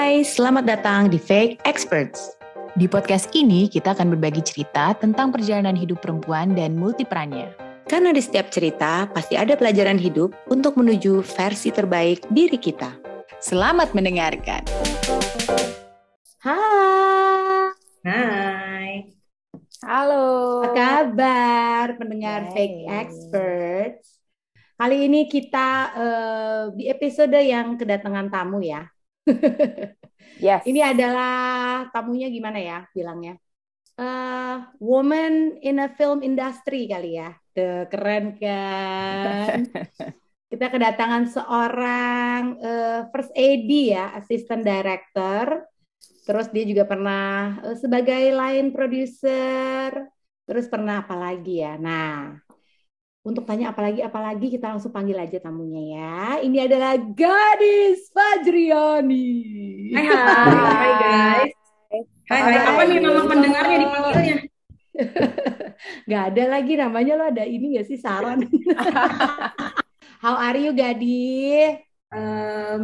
Hai, selamat datang di Fake Experts. Di podcast ini kita akan berbagi cerita tentang perjalanan hidup perempuan dan multiperannya. Karena di setiap cerita pasti ada pelajaran hidup untuk menuju versi terbaik diri kita. Selamat mendengarkan. Hai. Hai. Halo. Apa kabar pendengar Hai. Fake Experts? Kali ini kita eh, di episode yang kedatangan tamu ya. Yes. Ini adalah tamunya gimana ya bilangnya? Eh, woman in a film industry kali ya. Tuh, keren kan? Kita kedatangan seorang eh, first AD ya, assistant director. Terus dia juga pernah eh, sebagai line producer. Terus pernah apa lagi ya? Nah, untuk tanya apalagi apalagi kita langsung panggil aja tamunya ya. Ini adalah Gadis Fajriani. Hai hai, hai guys. Hai hai, apa nih nama pendengarnya dipanggilnya? Gak ada lagi namanya lo ada ini gak sih saran? How are you Gadi? Em,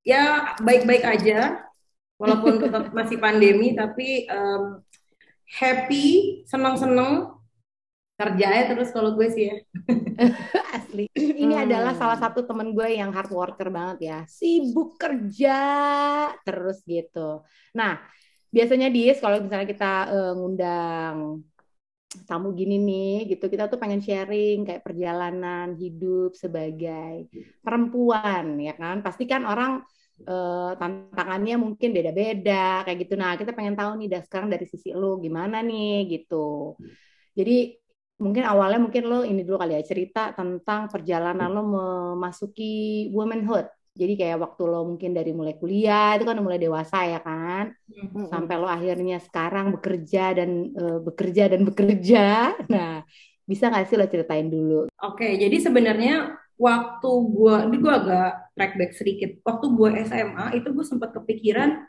ya baik-baik aja, walaupun tetap masih pandemi, tapi em, happy, seneng-seneng kerjanya terus kalau gue sih ya. Asli. Ini Hmm. adalah salah satu temen gue yang hard worker banget ya. Sibuk kerja terus gitu. Nah, biasanya Dis kalau misalnya kita eh, ngundang tamu gini nih gitu, kita tuh pengen sharing kayak perjalanan hidup sebagai perempuan ya kan. Pasti kan orang eh, tantangannya mungkin beda-beda kayak gitu. Nah, kita pengen tahu nih dah sekarang dari sisi lu gimana nih gitu. Jadi mungkin awalnya mungkin lo ini dulu kali ya cerita tentang perjalanan lo memasuki womanhood. Jadi kayak waktu lo mungkin dari mulai kuliah itu kan mulai dewasa ya kan, sampai lo akhirnya sekarang bekerja dan eh, bekerja dan bekerja. Nah, bisa nggak sih lo ceritain dulu? Oke, jadi sebenarnya waktu gue, ini gue agak track back sedikit. Waktu gue SMA itu gue sempat kepikiran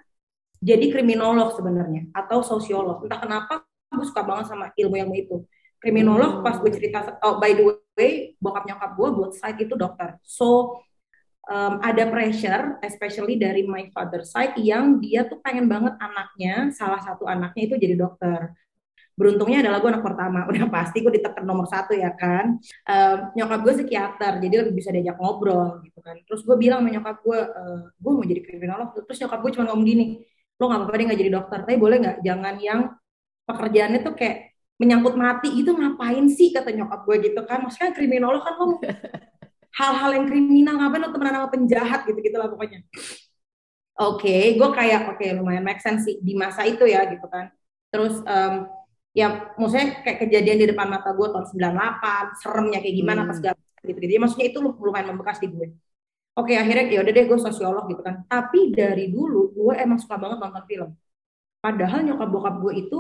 jadi kriminolog sebenarnya atau sosiolog. Entah kenapa gue suka banget sama ilmu-ilmu itu. Kriminolog pas gue cerita, oh by the way, bokap nyokap gue buat side itu dokter. So um, ada pressure, especially dari my father side yang dia tuh pengen banget anaknya, salah satu anaknya itu jadi dokter. Beruntungnya adalah gue anak pertama, udah pasti gue ditekan nomor satu ya kan. Um, nyokap gue psikiater, jadi lebih bisa diajak ngobrol gitu kan. Terus gue bilang sama nyokap gue, e, gue mau jadi kriminolog. Terus nyokap gue cuma ngomong gini, lo gak apa-apa deh gak jadi dokter, tapi boleh gak jangan yang pekerjaannya tuh kayak menyangkut mati itu ngapain sih kata nyokap gue gitu kan. Maksudnya kriminolog kan lo hal-hal yang kriminal ngapain lo temenan sama penjahat gitu-gitu lah pokoknya. Oke, gue kayak oke lumayan make sense sih di masa itu ya gitu kan. Terus em, ya maksudnya kayak kejadian di depan mata gue tahun 98, seremnya kayak gimana Hmm. pas segala gitu gitu. Ya, maksudnya itu lumayan membekas di gue. Oke, akhirnya ya udah deh gue sosiolog gitu kan. Tapi dari dulu gue emang suka banget nonton film. Padahal nyokap bokap gue itu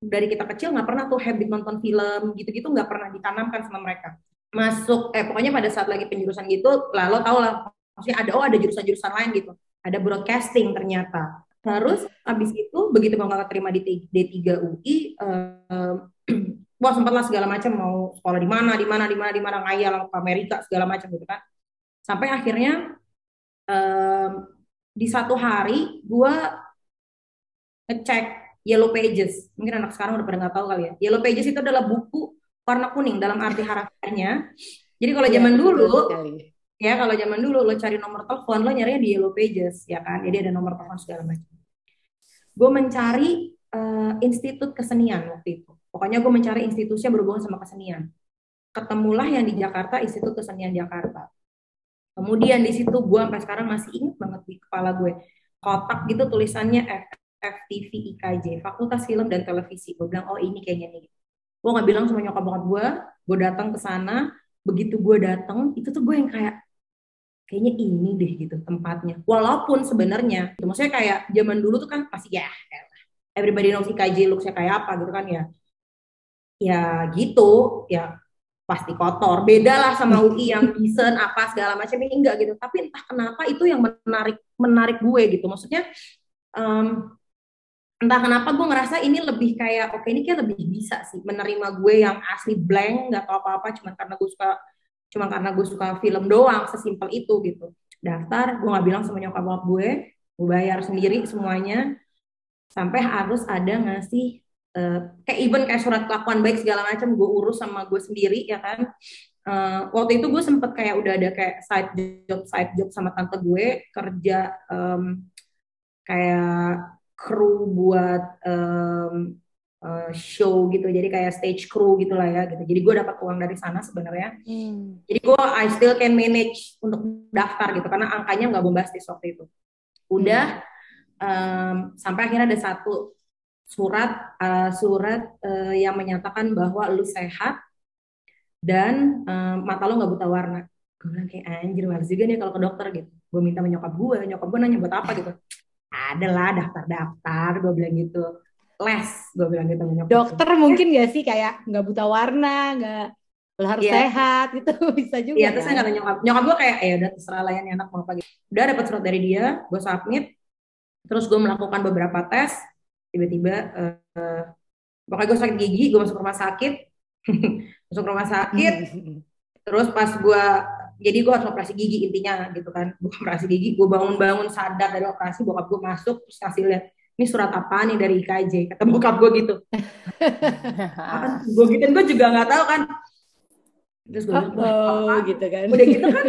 dari kita kecil nggak pernah tuh habit nonton film gitu-gitu nggak pernah ditanamkan sama mereka. Masuk eh pokoknya pada saat lagi penjurusan gitu, lah lo tau lah maksudnya ada oh ada jurusan-jurusan lain gitu. Ada broadcasting ternyata. Terus abis itu begitu gue nggak terima di T- D3 UI, eh, wah sempat lah segala macam mau sekolah di mana, di mana, di mana, di mana ngayal ke Amerika segala macam gitu kan. Sampai akhirnya em, di satu hari gue ngecek Yellow Pages. Mungkin anak sekarang udah pada nggak tahu kali ya. Yellow Pages itu adalah buku warna kuning dalam arti harafiahnya. Jadi kalau Iya, zaman dulu, ya kalau zaman dulu lo cari nomor telepon, lo nyarinya di Yellow Pages, ya kan? Jadi ada nomor telepon segala macam. Gue mencari eh, institut kesenian waktu itu. Pokoknya gue mencari institusi yang berhubungan sama kesenian. Ketemulah yang di Jakarta, Institut Kesenian Jakarta. Kemudian di situ gue sampai sekarang masih ingat banget di kepala gue kotak gitu tulisannya F FTV IKJ Fakultas Film dan Televisi. Gue bilang oh ini kayaknya nih. Gue nggak bilang sama nyokap bokap gue. Gue datang ke sana. Begitu gue datang itu tuh gue yang kayak kayaknya ini deh gitu tempatnya. Walaupun sebenarnya, gitu. maksudnya kayak zaman dulu tuh kan pasti ya everybody knows IKJ looks-nya kayak apa gitu kan ya. Ya gitu, ya pasti kotor. Beda lah sama UI yang decent apa segala macam ini enggak gitu. Tapi entah kenapa itu yang menarik menarik gue gitu. Maksudnya em, entah kenapa gue ngerasa ini lebih kayak oke ini kayak lebih bisa sih menerima gue yang asli blank nggak tahu apa-apa cuma karena gue suka cuma karena gue suka film doang sesimpel itu gitu. Daftar gue nggak bilang sama nyokap gue gue bayar sendiri semuanya sampai harus ada ngasih uh, kayak even kayak surat kelakuan baik segala macam gue urus sama gue sendiri ya kan? Uh, waktu itu gue sempet kayak udah ada kayak side job side job sama tante gue kerja um, kayak kru buat um, uh, show gitu. Jadi kayak stage crew gitulah ya gitu. Jadi gue dapat uang dari sana sebenarnya. Hmm. jadi gue I still can manage untuk daftar gitu karena angkanya nggak bombastis waktu itu. Udah hmm. um, sampai akhirnya ada satu surat uh, surat uh, yang menyatakan bahwa lu sehat dan um, mata lo nggak buta warna. Gue bilang kayak anjir males juga nih kalau ke dokter gitu. Gue minta menyokap gue nyokap gue nanya buat apa gitu ada lah daftar-daftar gue bilang gitu. Les gue bilang gitu dokter gue. mungkin gak sih kayak nggak buta warna nggak lo harus yeah. sehat gitu bisa juga iya terus kan? saya nyokap. Nyokap gue kayak ya udah terserah lah ya anak mau apa gitu. Udah dapat surat dari dia gue submit. Terus gue melakukan beberapa tes tiba-tiba uh, pokoknya gue sakit gigi gue masuk rumah sakit. Masuk rumah sakit. Terus pas gue jadi gue harus operasi gigi intinya gitu kan. Gue operasi gigi gue bangun-bangun sadar dari operasi bokap gue masuk terus kasih lihat ini surat apa nih dari IKJ kata bokap gue gitu. Gue gitu gue juga nggak tahu kan. Terus gue oh, oh gitu kan. Udah gitu kan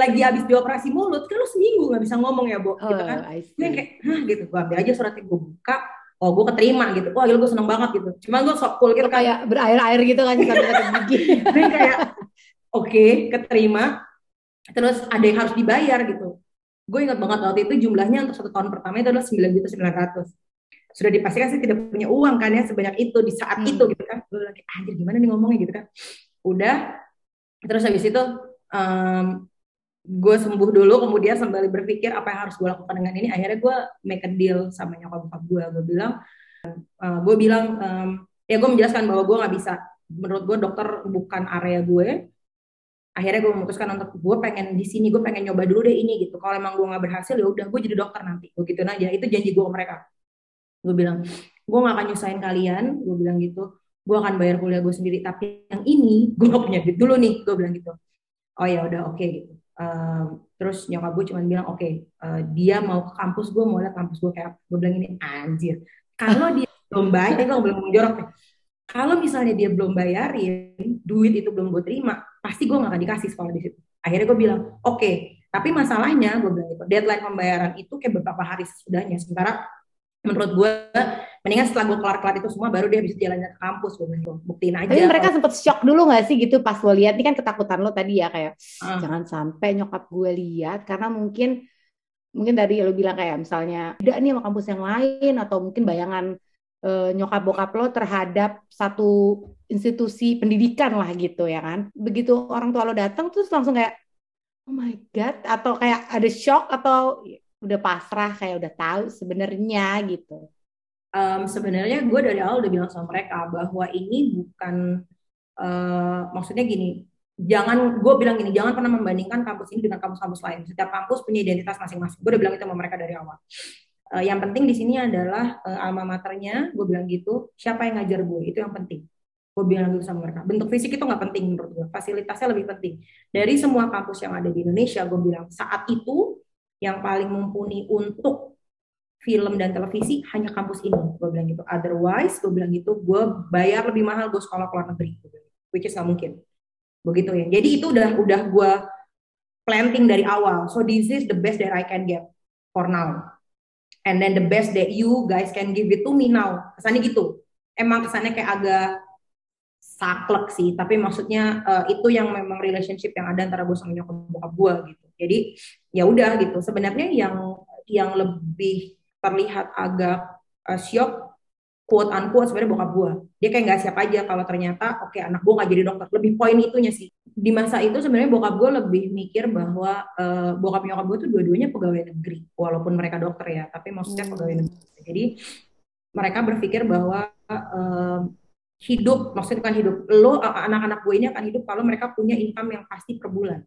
lagi habis dioperasi mulut kan lu seminggu nggak bisa ngomong ya bu gitu oh, gitu kan gue kayak Hah, gitu gue ambil aja suratnya gue buka oh gue keterima gitu. Wah gila gue seneng banget gitu. Cuma gue sok cool gitu kayak berair-air gitu kan sambil gigi. Gue kayak oke okay, keterima terus ada yang harus dibayar gitu. Gue ingat banget waktu itu jumlahnya untuk satu tahun pertama itu adalah sembilan juta sembilan ratus. Sudah dipastikan sih tidak punya uang kan ya sebanyak itu di saat hmm. itu gitu kan. Gue lagi anjir gimana nih ngomongnya? Gitu kan. Udah. Terus habis itu um, gue sembuh dulu kemudian sambil berpikir apa yang harus gue lakukan dengan ini. Akhirnya gue make a deal sama nyokap bokap gue. Gue bilang uh, gue bilang um, ya gue menjelaskan bahwa gue nggak bisa. Menurut gue dokter bukan area gue akhirnya gue memutuskan untuk gue pengen di sini gue pengen nyoba dulu deh ini gitu. Kalau emang gue nggak berhasil ya udah gue jadi dokter nanti. Gue gitu aja. Itu janji gue ke mereka. Gue bilang gue gak akan nyusahin kalian gue bilang gitu. Gue akan bayar kuliah gue sendiri tapi yang ini gue gak punya duit dulu nih gue bilang gitu. Oh ya udah oke okay, gitu. Uh, terus nyokap gue cuma bilang oke okay, uh, eh, dia mau ke kampus gue mau lihat kampus gue kayak gue bilang ini anjir. Kalau dia belum bayar gue belum menjorok ya kalau misalnya dia belum bayarin duit itu belum gue terima pasti gue gak akan dikasih sekolah di situ. Akhirnya gue bilang oke okay, tapi masalahnya gue bilang itu deadline pembayaran itu kayak beberapa hari sesudahnya. Sementara menurut gue mendingan setelah gue kelar-kelar itu semua baru dia bisa jalan ke kampus gue bilang buktiin aja tapi mereka sempet shock dulu gak sih gitu pas lo lihat? Ini kan ketakutan lo tadi ya kayak uh. jangan sampai nyokap gue lihat karena mungkin mungkin dari lo bilang kayak misalnya udah nih sama kampus yang lain atau mungkin bayangan uh, nyokap bokap lo terhadap satu institusi pendidikan lah gitu ya kan? Begitu orang tua lo datang terus langsung kayak oh my god atau kayak ada shock atau udah pasrah kayak udah tahu sebenarnya gitu. Um, sebenarnya gue dari awal udah bilang sama mereka bahwa ini bukan uh, maksudnya gini jangan gue bilang gini jangan pernah membandingkan kampus ini dengan kampus-kampus lain. Setiap kampus punya identitas masing-masing. Gue udah bilang itu sama mereka dari awal uh, yang penting di sini adalah uh, alma maternya gue bilang gitu siapa yang ngajar gue itu yang penting. Gue bilang gitu sama mereka. Bentuk fisik itu nggak penting menurut gue fasilitasnya lebih penting. Dari semua kampus yang ada di Indonesia gue bilang saat itu yang paling mumpuni untuk film dan televisi hanya kampus ini. Gue bilang gitu. Otherwise gue bilang gitu gue bayar lebih mahal gue sekolah ke luar negeri. Which is gak mungkin. Begitu ya. Jadi itu udah udah gue planting dari awal. So this is the best that I can get for now and then the best that you guys can give it to me now. Kesannya gitu. Emang kesannya kayak agak saklek sih. Tapi maksudnya uh, itu yang memang relationship yang ada antara gue sama nyokap bokap gue gitu. Jadi ya udah gitu. Sebenarnya yang yang lebih terlihat agak uh, shock quote unquote sebenarnya bokap gue dia kayak nggak siap aja kalau ternyata oke okay, anak gue nggak jadi dokter. Lebih poin itunya sih di masa itu sebenarnya bokap gue lebih mikir bahwa uh, bokap nyokap gue tuh dua-duanya pegawai negeri walaupun mereka dokter ya tapi maksudnya hmm. pegawai negeri jadi mereka berpikir bahwa uh, hidup maksudnya kan hidup lo anak-anak gue ini akan hidup kalau mereka punya income yang pasti per bulan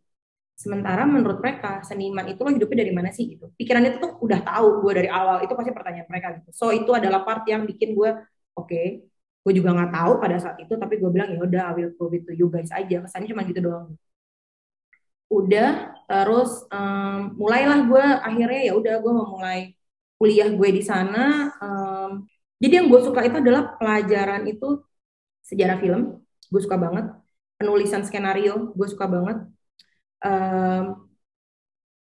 Sementara menurut mereka seniman itu lo hidupnya dari mana sih gitu. Pikiran itu tuh udah tahu gue dari awal itu pasti pertanyaan mereka gitu. So itu adalah part yang bikin gue oke, okay, gue juga nggak tahu pada saat itu tapi gue bilang ya udah I will prove it to you guys aja. Kesannya cuma gitu doang. Udah terus um, mulailah gue akhirnya ya udah gue mau mulai kuliah gue di sana um, jadi yang gue suka itu adalah pelajaran itu sejarah film gue suka banget penulisan skenario gue suka banget um,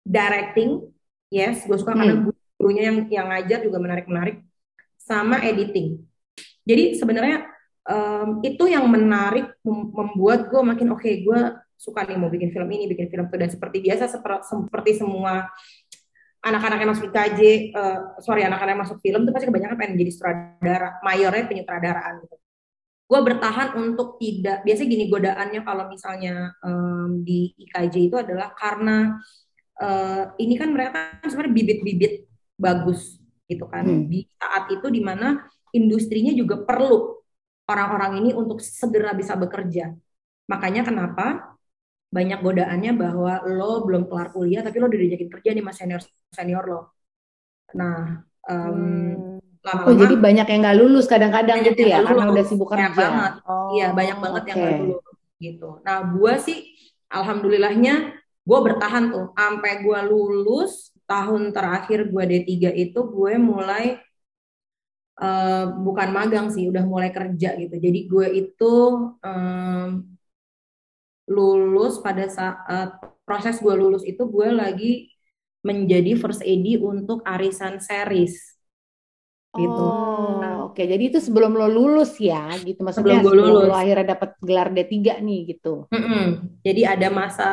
directing yes gue suka hmm. karena gurunya yang yang ngajar juga menarik menarik sama editing jadi sebenarnya um, itu yang menarik membuat gue makin oke okay, gue suka nih mau bikin film ini bikin film itu dan seperti biasa seperti, seperti semua anak-anak yang masuk IKJ, uh, eh, sorry anak-anak yang masuk film itu pasti kebanyakan pengen jadi sutradara, mayornya penyutradaraan gitu. Gue bertahan untuk tidak, biasanya gini godaannya kalau misalnya um, di IKJ itu adalah karena uh, ini kan mereka kan sebenarnya bibit-bibit bagus gitu kan. Hmm. Di saat itu di mana industrinya juga perlu orang-orang ini untuk segera bisa bekerja. Makanya kenapa banyak godaannya bahwa lo belum kelar kuliah tapi lo udah diajakin kerja nih mas senior senior lo. Nah, um, hmm. lama-lama. Oh jadi banyak yang nggak lulus kadang-kadang gitu ya lulus. karena udah sibuk kerja. Banget. Oh, iya banyak banget okay. yang nggak lulus gitu. Nah, gue sih alhamdulillahnya gue bertahan tuh sampai gue lulus tahun terakhir gue D3 itu gue mulai uh, bukan magang sih udah mulai kerja gitu jadi gue itu um, lulus pada saat proses gue lulus itu gue lagi menjadi first AD untuk arisan series gitu. Oh, oke. Okay. Jadi itu sebelum lo lulus ya, gitu maksudnya sebelum, gue lulus. sebelum lo akhirnya dapat gelar D3 nih gitu. Mm -mm. Jadi ada masa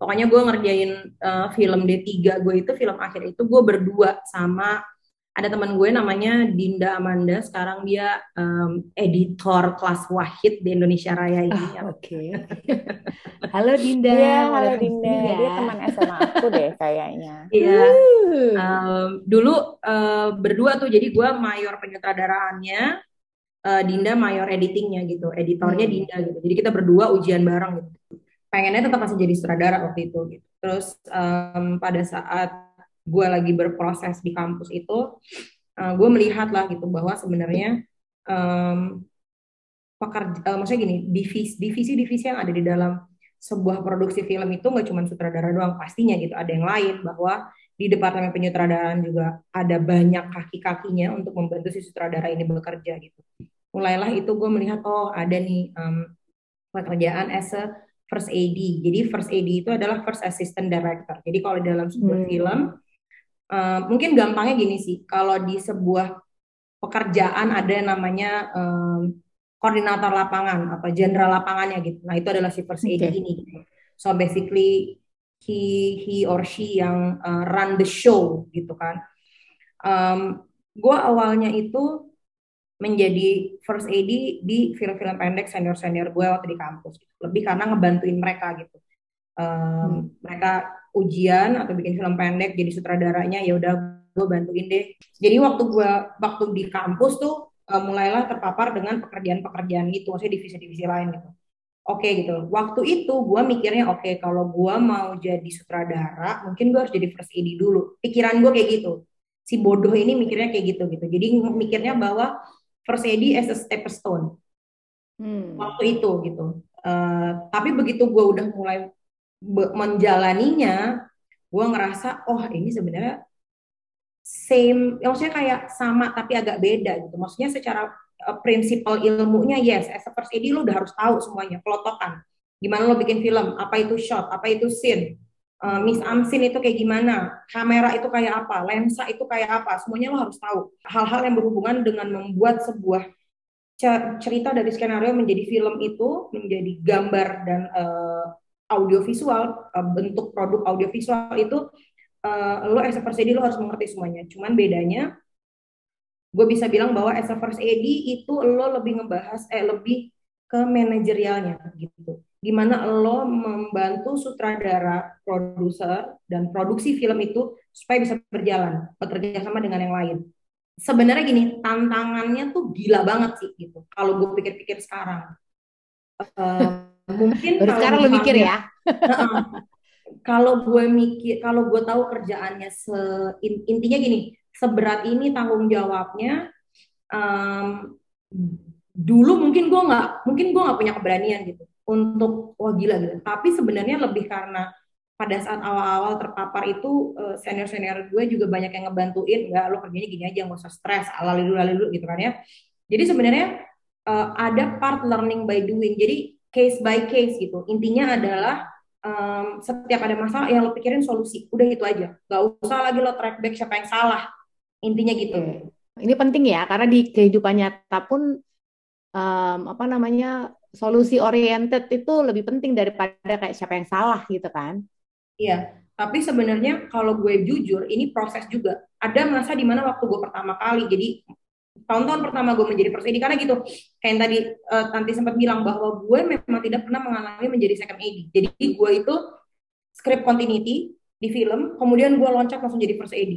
pokoknya gue ngerjain uh, film D3 gue itu film akhir itu gue berdua sama ada teman gue namanya Dinda Amanda sekarang dia um, editor kelas Wahid di Indonesia Raya ini. Oh, Oke. Okay. halo Dinda. Iya, halo Dinda. Ya. Dia teman SMA aku deh kayaknya. Iya. Um, dulu uh, berdua tuh jadi gue mayor penyutradaraannya, uh, Dinda mayor editingnya gitu, editornya hmm. Dinda gitu. Jadi kita berdua ujian bareng gitu. Pengennya tetap masih jadi sutradara waktu itu gitu. Terus um, pada saat gue lagi berproses di kampus itu uh, eh, gue melihat lah gitu bahwa sebenarnya um, pekerja uh, maksudnya gini divisi divisi divisi yang ada di dalam sebuah produksi film itu nggak cuma sutradara doang pastinya gitu. Ada yang lain bahwa di departemen penyutradaraan juga ada banyak kaki-kakinya untuk membantu si sutradara ini bekerja gitu. Mulailah itu gue melihat oh ada nih um, pekerjaan as a first AD jadi first AD itu adalah first assistant director. Jadi kalau di dalam sebuah hmm. film uh, mungkin gampangnya gini sih kalau di sebuah pekerjaan ada namanya um, koordinator lapangan atau jenderal lapangannya gitu nah itu adalah si first aid okay. ini gitu. so basically he he or she yang uh, run the show gitu kan um, gue awalnya itu menjadi first AD di film-film pendek senior-senior gue waktu di kampus gitu. lebih karena ngebantuin mereka gitu um, mereka ujian atau bikin film pendek jadi sutradaranya ya udah gue bantuin deh. Jadi waktu gue waktu di kampus tuh uh, mulailah terpapar dengan pekerjaan-pekerjaan itu maksudnya divisi-divisi lain gitu. Oke okay, gitu. Waktu itu gue mikirnya oke okay, kalau gue mau jadi sutradara mungkin gue harus jadi first AD dulu. Pikiran gue kayak gitu. Si bodoh ini mikirnya kayak gitu gitu. Jadi mikirnya bahwa first AD as a stepping stone. Hmm. waktu itu gitu. Uh, tapi begitu gue udah mulai menjalaninya gue ngerasa oh ini sebenarnya same ya maksudnya kayak sama tapi agak beda gitu. Maksudnya secara uh, prinsipal ilmunya yes as a first AD lo udah harus tahu semuanya pelotokan. Gimana lo bikin film apa itu shot apa itu scene uh, miss amsin itu kayak gimana kamera itu kayak apa lensa itu kayak apa semuanya lo harus tahu. Hal-hal yang berhubungan dengan membuat sebuah cerita dari skenario menjadi film itu menjadi gambar dan uh, audiovisual uh, bentuk produk audiovisual itu uh, lo as a first AD lo harus mengerti semuanya. Cuman bedanya gue bisa bilang bahwa as a first AD itu lo lebih ngebahas eh lebih ke manajerialnya gitu. Gimana lo membantu sutradara produser dan produksi film itu supaya bisa berjalan bekerja sama dengan yang lain. Sebenarnya gini tantangannya tuh gila banget sih gitu. Kalau gue pikir-pikir sekarang. Uh, mungkin Baru sekarang lo mikir ya. kalau gue mikir kalau gue tahu kerjaannya se intinya gini seberat ini tanggung jawabnya um, dulu mungkin gue nggak mungkin gue nggak punya keberanian gitu untuk wah gila gitu. Tapi sebenarnya lebih karena pada saat awal-awal terpapar itu uh, senior-senior gue juga banyak yang ngebantuin nggak lo kerjanya gini aja nggak usah stres ala dulu ala dulu gitu kan ya. Jadi sebenarnya uh, ada part learning by doing. Jadi case by case gitu. Intinya adalah um, setiap ada masalah yang lo pikirin solusi. Udah itu aja. Nggak usah lagi lo track back siapa yang salah. Intinya gitu. Ini penting ya karena di kehidupan nyata pun um, apa namanya solusi oriented itu lebih penting daripada kayak siapa yang salah gitu kan. Iya, tapi sebenarnya kalau gue jujur, ini proses juga. Ada masa di mana waktu gue pertama kali, jadi tahun-tahun pertama gue menjadi first AD, karena gitu, kayak yang tadi uh, Tanti sempat bilang bahwa gue memang tidak pernah mengalami menjadi second AD. Jadi gue itu script continuity di film, kemudian gue loncat langsung jadi first AD.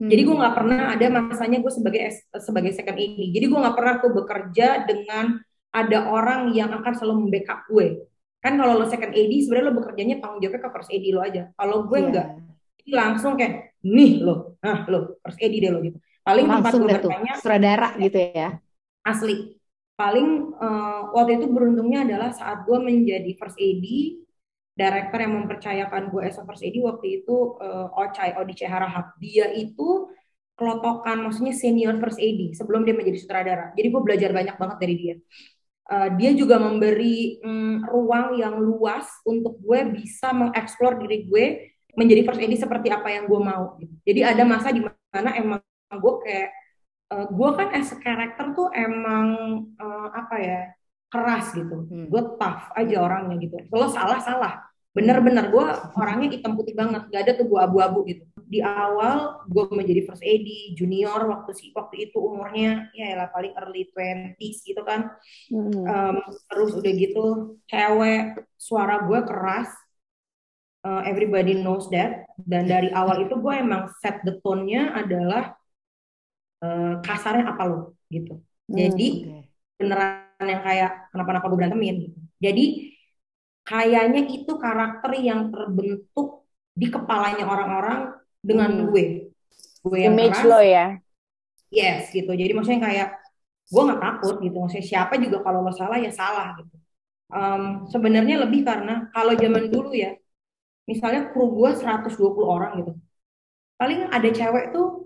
Hmm. Jadi gue nggak pernah ada masanya gue sebagai sebagai second AD. Jadi gue nggak pernah tuh bekerja dengan ada orang yang akan selalu membackup gue kan kalau lo second AD sebenarnya lo bekerjanya tanggung jawabnya ke first AD lo aja kalau gue yeah. enggak langsung kayak nih lo nah lo first AD deh lo gitu paling langsung tempat gue bertanya sutradara gitu ya asli paling uh, waktu itu beruntungnya adalah saat gue menjadi first AD director yang mempercayakan gue as a first AD waktu itu uh, Ochai Odice Harahap dia itu kelotokan maksudnya senior first AD sebelum dia menjadi sutradara jadi gue belajar banyak banget dari dia uh, dia juga memberi um, ruang yang luas untuk gue bisa mengeksplor diri gue menjadi first AD seperti apa yang gue mau. Gitu. Jadi ada masa di mana emang gue kayak uh, gue kan as a character tuh emang uh, apa ya keras gitu. Hmm. Gue tough aja orangnya gitu. Kalau salah salah. Bener-bener gue orangnya hitam putih banget. Gak ada tuh gue abu-abu gitu. Di awal gue menjadi first AD junior waktu si waktu itu umurnya ya lah paling early twenties gitu kan. Hmm. um, terus udah gitu cewek suara gue keras. Uh, everybody knows that. Dan dari awal itu gue emang set the tone-nya adalah uh, kasarnya apa lo? Gitu. Jadi hmm, beneran yang kayak kenapa-napa gue berantemin? Gitu jadi kayaknya itu karakter yang terbentuk di kepalanya orang-orang dengan hmm. gue. Gue yang image keras, lo ya? Yes gitu. Jadi maksudnya kayak gue nggak takut gitu. Maksudnya siapa juga kalau lo salah ya salah gitu. Um, sebenarnya lebih karena kalau zaman dulu ya misalnya kru gue 120 orang gitu. Paling ada cewek tuh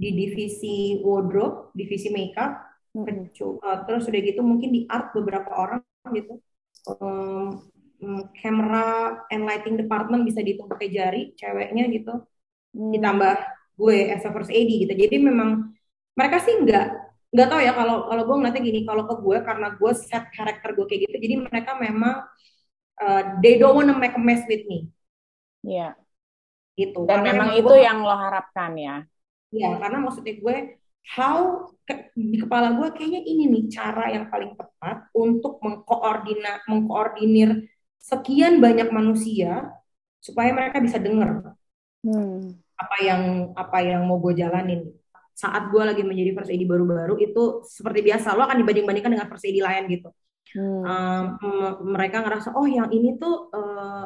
di divisi wardrobe divisi makeup hmm. uh, terus udah gitu mungkin di art beberapa orang gitu um, camera and lighting department bisa dihitung pakai jari ceweknya gitu hmm. ditambah gue as a first AD gitu jadi memang mereka sih nggak nggak tahu ya kalau kalau gue ngeliatnya gini kalau ke gue karena gue set karakter gue kayak gitu jadi mereka memang uh, they don't wanna make a mess with me Iya. Yeah. gitu dan karena memang itu gue, yang lo harapkan ya Iya, karena maksudnya gue how ke, di kepala gue kayaknya ini nih cara yang paling tepat untuk mengkoordinat mengkoordinir sekian banyak manusia supaya mereka bisa dengar hmm. apa yang apa yang mau gue jalanin saat gue lagi menjadi first AD baru-baru itu seperti biasa lo akan dibanding-bandingkan dengan first AD lain gitu hmm. um, mereka ngerasa oh yang ini tuh uh,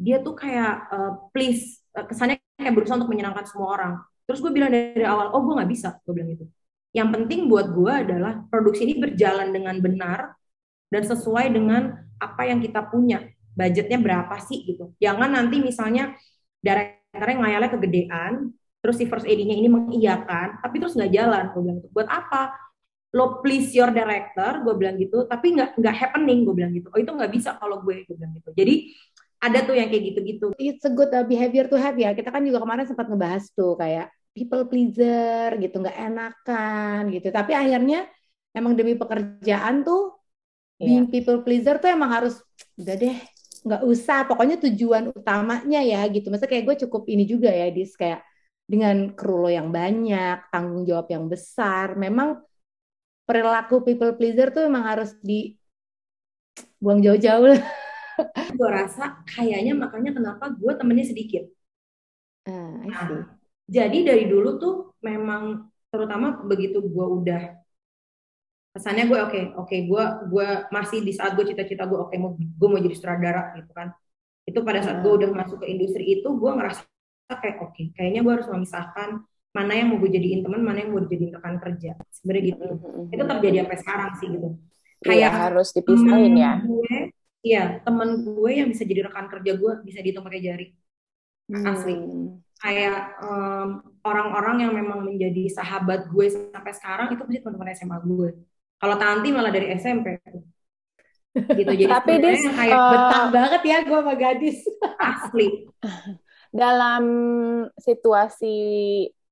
dia tuh kayak uh, please uh, kesannya kayak berusaha untuk menyenangkan semua orang terus gue bilang dari awal oh gue nggak bisa gue bilang gitu. Yang penting buat gue adalah produksi ini berjalan dengan benar dan sesuai dengan apa yang kita punya. Budgetnya berapa sih gitu. Jangan nanti misalnya directornya ngayalnya kegedean terus si first AD-nya ini mengiyakan tapi terus nggak jalan gue bilang gitu. Buat apa? Lo please your director gue bilang gitu tapi nggak nggak happening gue bilang gitu. Oh itu nggak bisa kalau gue gue bilang gitu. Jadi ada tuh yang kayak gitu-gitu. It's a good uh, behavior to have ya. Kita kan juga kemarin sempat ngebahas tuh kayak people pleaser gitu nggak enakan gitu. Tapi akhirnya emang demi pekerjaan tuh being yeah. people pleaser tuh emang harus udah deh nggak usah. Pokoknya tujuan utamanya ya gitu. Masa kayak gue cukup ini juga ya dis kayak dengan kru lo yang banyak tanggung jawab yang besar memang perilaku people pleaser tuh emang harus di buang jauh-jauh gue rasa kayaknya makanya kenapa gue temennya sedikit. Uh, nah, jadi dari dulu tuh memang terutama begitu gue udah kesannya gue oke okay, oke okay, gue gue masih di saat gue cita-cita gue oke okay, mau gue mau jadi sutradara gitu kan. Itu pada saat gue udah masuk ke industri itu gue ngerasa kayak oke okay, kayaknya gue harus memisahkan mana yang mau gue jadiin teman mana yang mau dijadiin rekan kerja. Sebenarnya gitu. Mm-hmm. itu terjadi sampai sekarang sih gitu. Iya, kayak ya, harus dipisahin ya. gue iya temen gue yang bisa jadi rekan kerja gue bisa dihitung pakai jari hmm. asli kayak um, orang-orang yang memang menjadi sahabat gue sampai sekarang itu pasti teman-teman SMA gue. Kalau Tanti malah dari SMP gitu jadi tapi dis kayak uh, betah banget ya gue sama gadis. Asli. Dalam situasi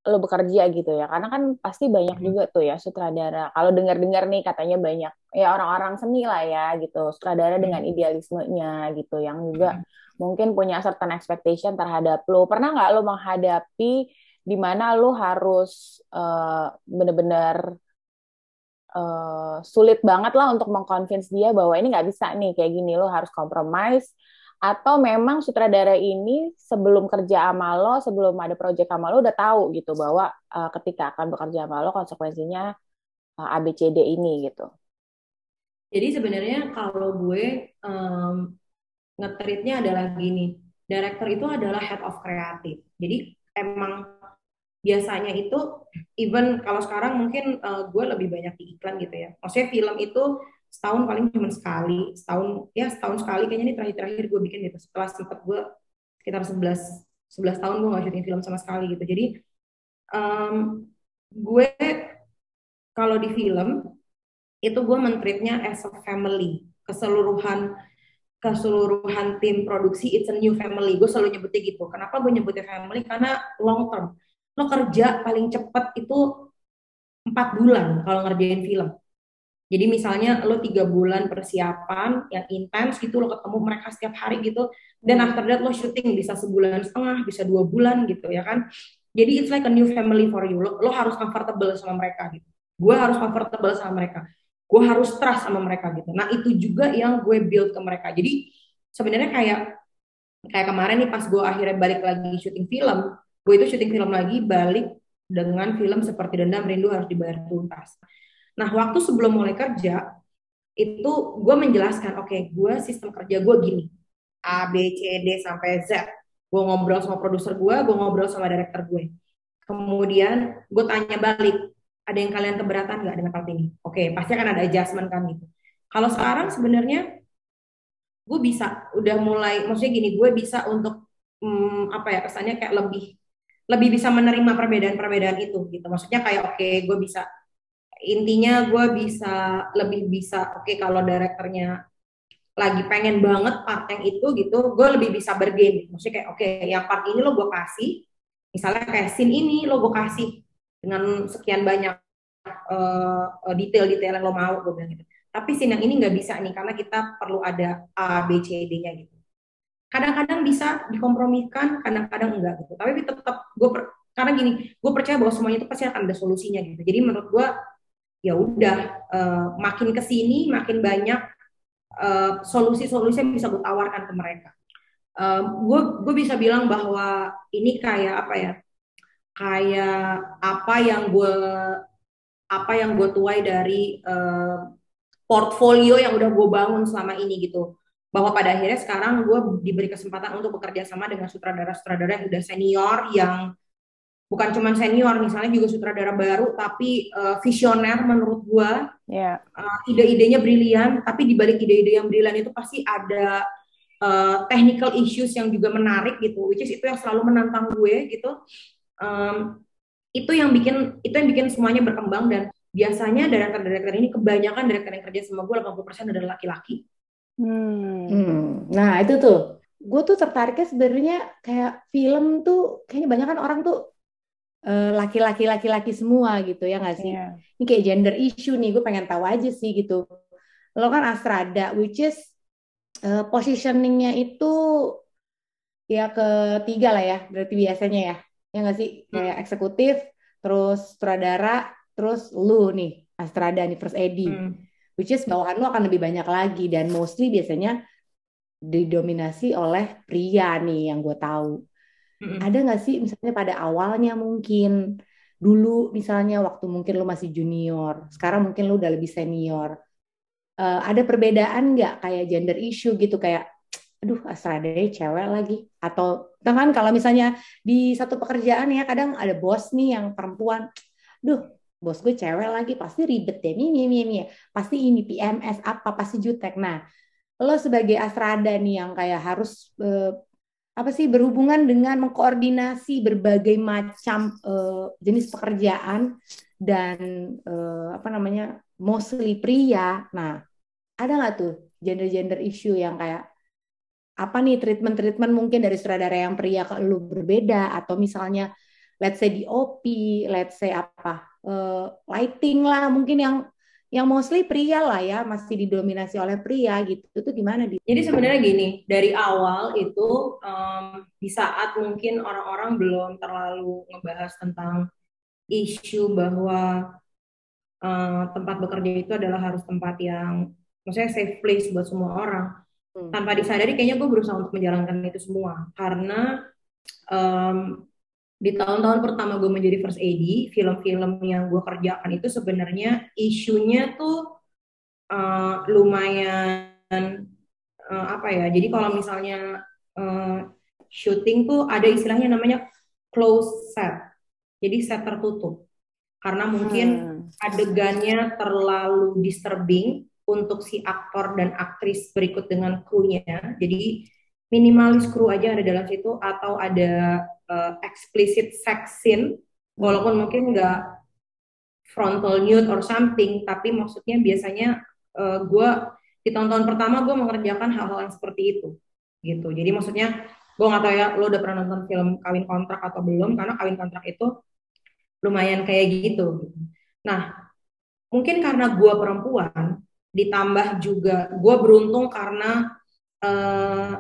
lo bekerja gitu ya karena kan pasti banyak juga tuh ya sutradara. Kalau dengar-dengar nih katanya banyak ya orang-orang seni lah ya gitu sutradara dengan idealismenya gitu yang juga mungkin punya certain expectation terhadap lo pernah nggak lo menghadapi di mana lo harus uh, bener-bener uh, sulit banget lah untuk mengconvince dia bahwa ini nggak bisa nih kayak gini lo harus compromise? Atau memang sutradara ini sebelum kerja sama lo sebelum ada project sama lo udah tahu gitu bahwa uh, ketika akan bekerja sama lo konsekuensinya uh, eh, ABCD ini gitu? Jadi sebenarnya kalau gue um, ngetritnya adalah gini director itu adalah head of kreatif jadi emang biasanya itu even kalau sekarang mungkin uh, gue lebih banyak di iklan gitu ya. Maksudnya film itu setahun paling cuma sekali setahun ya setahun sekali kayaknya ini terakhir-terakhir gue bikin gitu. Setelah sempat gue sekitar 11 11 tahun gue gak syuting film sama sekali gitu. Jadi um, gue kalau di film itu gue mentreatnya as a family keseluruhan keseluruhan tim produksi it's a new family gue selalu nyebutnya gitu kenapa gue nyebutnya family karena long term lo kerja paling cepat itu empat bulan kalau ngerjain film. Jadi misalnya lo tiga bulan persiapan yang intens gitu lo ketemu mereka setiap hari gitu dan after that lo syuting bisa sebulan setengah bisa dua bulan gitu ya kan. Jadi it's like a new family for you. Lo, lo harus comfortable sama mereka gitu. Gue harus comfortable sama mereka. Gue harus trust sama mereka gitu. Nah itu juga yang gue build ke mereka. Jadi sebenarnya kayak kayak kemarin nih pas gue akhirnya balik lagi syuting film, gue itu syuting film lagi balik dengan film seperti dendam rindu harus dibayar tuntas nah waktu sebelum mulai kerja itu gue menjelaskan oke okay, gue sistem kerja gue gini A B C D sampai Z gue ngobrol sama produser gue gue ngobrol sama director gue kemudian gue tanya balik ada yang kalian keberatan nggak dengan part ini? Oke okay, pasti akan ada adjustment kan gitu. Kalau sekarang sebenarnya gue bisa udah mulai maksudnya gini gue bisa untuk hmm, apa ya kesannya kayak lebih lebih bisa menerima perbedaan-perbedaan itu gitu. Maksudnya kayak oke okay, gue bisa intinya gue bisa lebih bisa oke okay, kalau direkturnya lagi pengen banget part yang itu gitu gue lebih bisa bergain. Maksudnya kayak oke okay, yang part ini lo gue kasih misalnya kayak scene ini lo gue kasih dengan sekian banyak uh, detail-detail yang lo mau gue bilang gitu. Tapi scene yang ini nggak bisa nih karena kita perlu ada A B C D nya gitu. Kadang-kadang bisa dikompromikan kadang-kadang enggak gitu. Tapi tetap gue per, karena gini gue percaya bahwa semuanya itu pasti akan ada solusinya gitu. Jadi menurut gue ya udah uh, makin ke sini makin banyak uh, solusi-solusi yang bisa gue tawarkan ke mereka. Gue uh, gue bisa bilang bahwa ini kayak apa ya kayak apa yang gue apa yang gue tuai dari uh, portfolio yang udah gue bangun selama ini gitu. Bahwa pada akhirnya sekarang gue diberi kesempatan untuk bekerja sama dengan sutradara-sutradara yang udah senior yang bukan cuma senior misalnya juga sutradara baru tapi uh, visioner menurut gue yeah. uh, ide-idenya brilian tapi di balik ide-ide yang brilian itu pasti ada uh, technical issues yang juga menarik gitu which is itu yang selalu menantang gue gitu um, itu yang bikin itu yang bikin semuanya berkembang dan biasanya director-director ini kebanyakan director yang kerja sama gue 80% adalah laki-laki Hmm. hmm. Nah itu tuh, gue tuh tertariknya sebenarnya kayak film tuh kayaknya banyak kan orang tuh eh, laki-laki uh, laki-laki semua gitu ya nggak sih? Yeah. Ini kayak gender issue nih, gue pengen tahu aja sih gitu. Lo kan Astrada, which is uh, positioningnya itu ya ketiga lah ya, berarti biasanya ya, ya nggak sih? Kayak hmm. eksekutif, terus sutradara, terus lu nih Astrada nih First Edi. Hmm which is bawahan lo akan lebih banyak lagi dan mostly biasanya didominasi oleh pria nih yang gue tahu. Mm-hmm. Ada nggak sih misalnya pada awalnya mungkin dulu misalnya waktu mungkin lo masih junior, sekarang mungkin lo udah lebih senior. Uh, ada perbedaan nggak kayak gender issue gitu kayak aduh Astrade cewek lagi. Atau kan kalau misalnya di satu pekerjaan ya kadang ada bos nih yang perempuan. Duh bos gue cewek lagi pasti ribet deh. Nih nih nih pasti ini PMS apa pasti jutek. Nah lo sebagai asrada nih yang kayak harus uh, apa sih berhubungan dengan mengkoordinasi berbagai macam uh, jenis pekerjaan dan uh, apa namanya mostly pria. Nah, ada nggak tuh gender-gender issue yang kayak apa nih treatment-treatment mungkin dari sutradara yang pria ke lu berbeda? Atau misalnya let's say di OP, let's say apa uh, lighting lah mungkin yang yang mostly pria lah ya masih didominasi oleh pria gitu. Itu gimana di jadi sebenarnya gini dari awal itu um, di saat mungkin orang-orang belum terlalu ngebahas tentang isu bahwa uh, tempat bekerja itu adalah harus tempat yang maksudnya safe place buat semua orang hmm. tanpa disadari kayaknya gue berusaha untuk menjalankan itu semua karena um, di tahun-tahun pertama gue menjadi first AD, film-film yang gue kerjakan itu sebenarnya isunya tuh uh, lumayan uh, apa ya? Jadi kalau misalnya uh, syuting tuh ada istilahnya namanya close set, jadi set tertutup. Karena mungkin hmm. adegannya terlalu disturbing untuk si aktor dan aktris berikut dengan krunya. Jadi minimalis kru aja ada dalam situ atau ada uh, explicit sex scene. Walaupun mungkin nggak frontal nude or something tapi maksudnya biasanya uh, eh, gue di tahun-tahun pertama gue mengerjakan hal-hal yang seperti itu gitu. Jadi maksudnya gue nggak tahu ya lo udah pernah nonton film kawin kontrak atau belum? Karena kawin kontrak itu lumayan kayak gitu nah mungkin karena gue perempuan ditambah juga gue beruntung karena uh,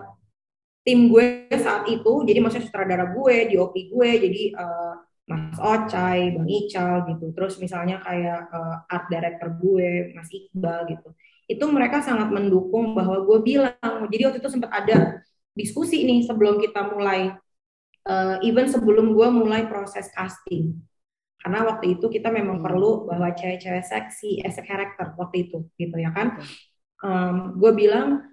tim gue saat itu jadi maksudnya sutradara gue di OP gue jadi uh, Mas Ocai, Bang Ical gitu. Terus misalnya kayak uh, art director gue, Mas Iqbal gitu. Itu mereka sangat mendukung bahwa gue bilang. Jadi waktu itu sempat ada diskusi nih sebelum kita mulai uh, even sebelum gue mulai proses casting. Karena waktu itu kita memang hmm. perlu bahwa cewek-cewek seksi as a character waktu itu gitu ya kan. Um, gue bilang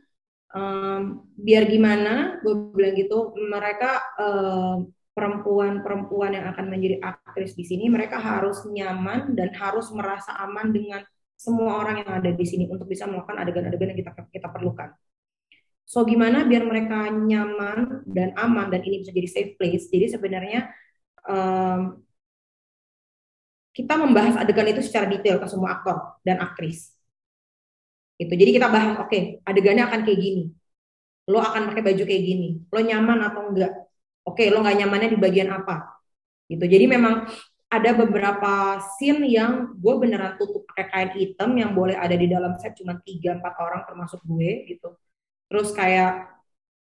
um, biar gimana gue bilang gitu mereka perempuan perempuan-perempuan yang akan menjadi aktris di sini mereka harus nyaman dan harus merasa aman dengan semua orang yang ada di sini untuk bisa melakukan adegan-adegan yang kita kita perlukan. So gimana biar mereka nyaman dan aman dan ini bisa jadi safe place. Jadi sebenarnya um, kita membahas adegan itu secara detail ke semua aktor dan aktris. Gitu. Jadi kita bahas oke okay, adegannya akan kayak gini. Lo akan pakai baju kayak gini. Lo nyaman atau enggak? Oke okay, lo nggak nyamannya di bagian apa? Gitu. Jadi memang ada beberapa scene yang gue beneran tutup pakai kain hitam yang boleh ada di dalam set cuma tiga empat orang termasuk gue gitu. Terus kayak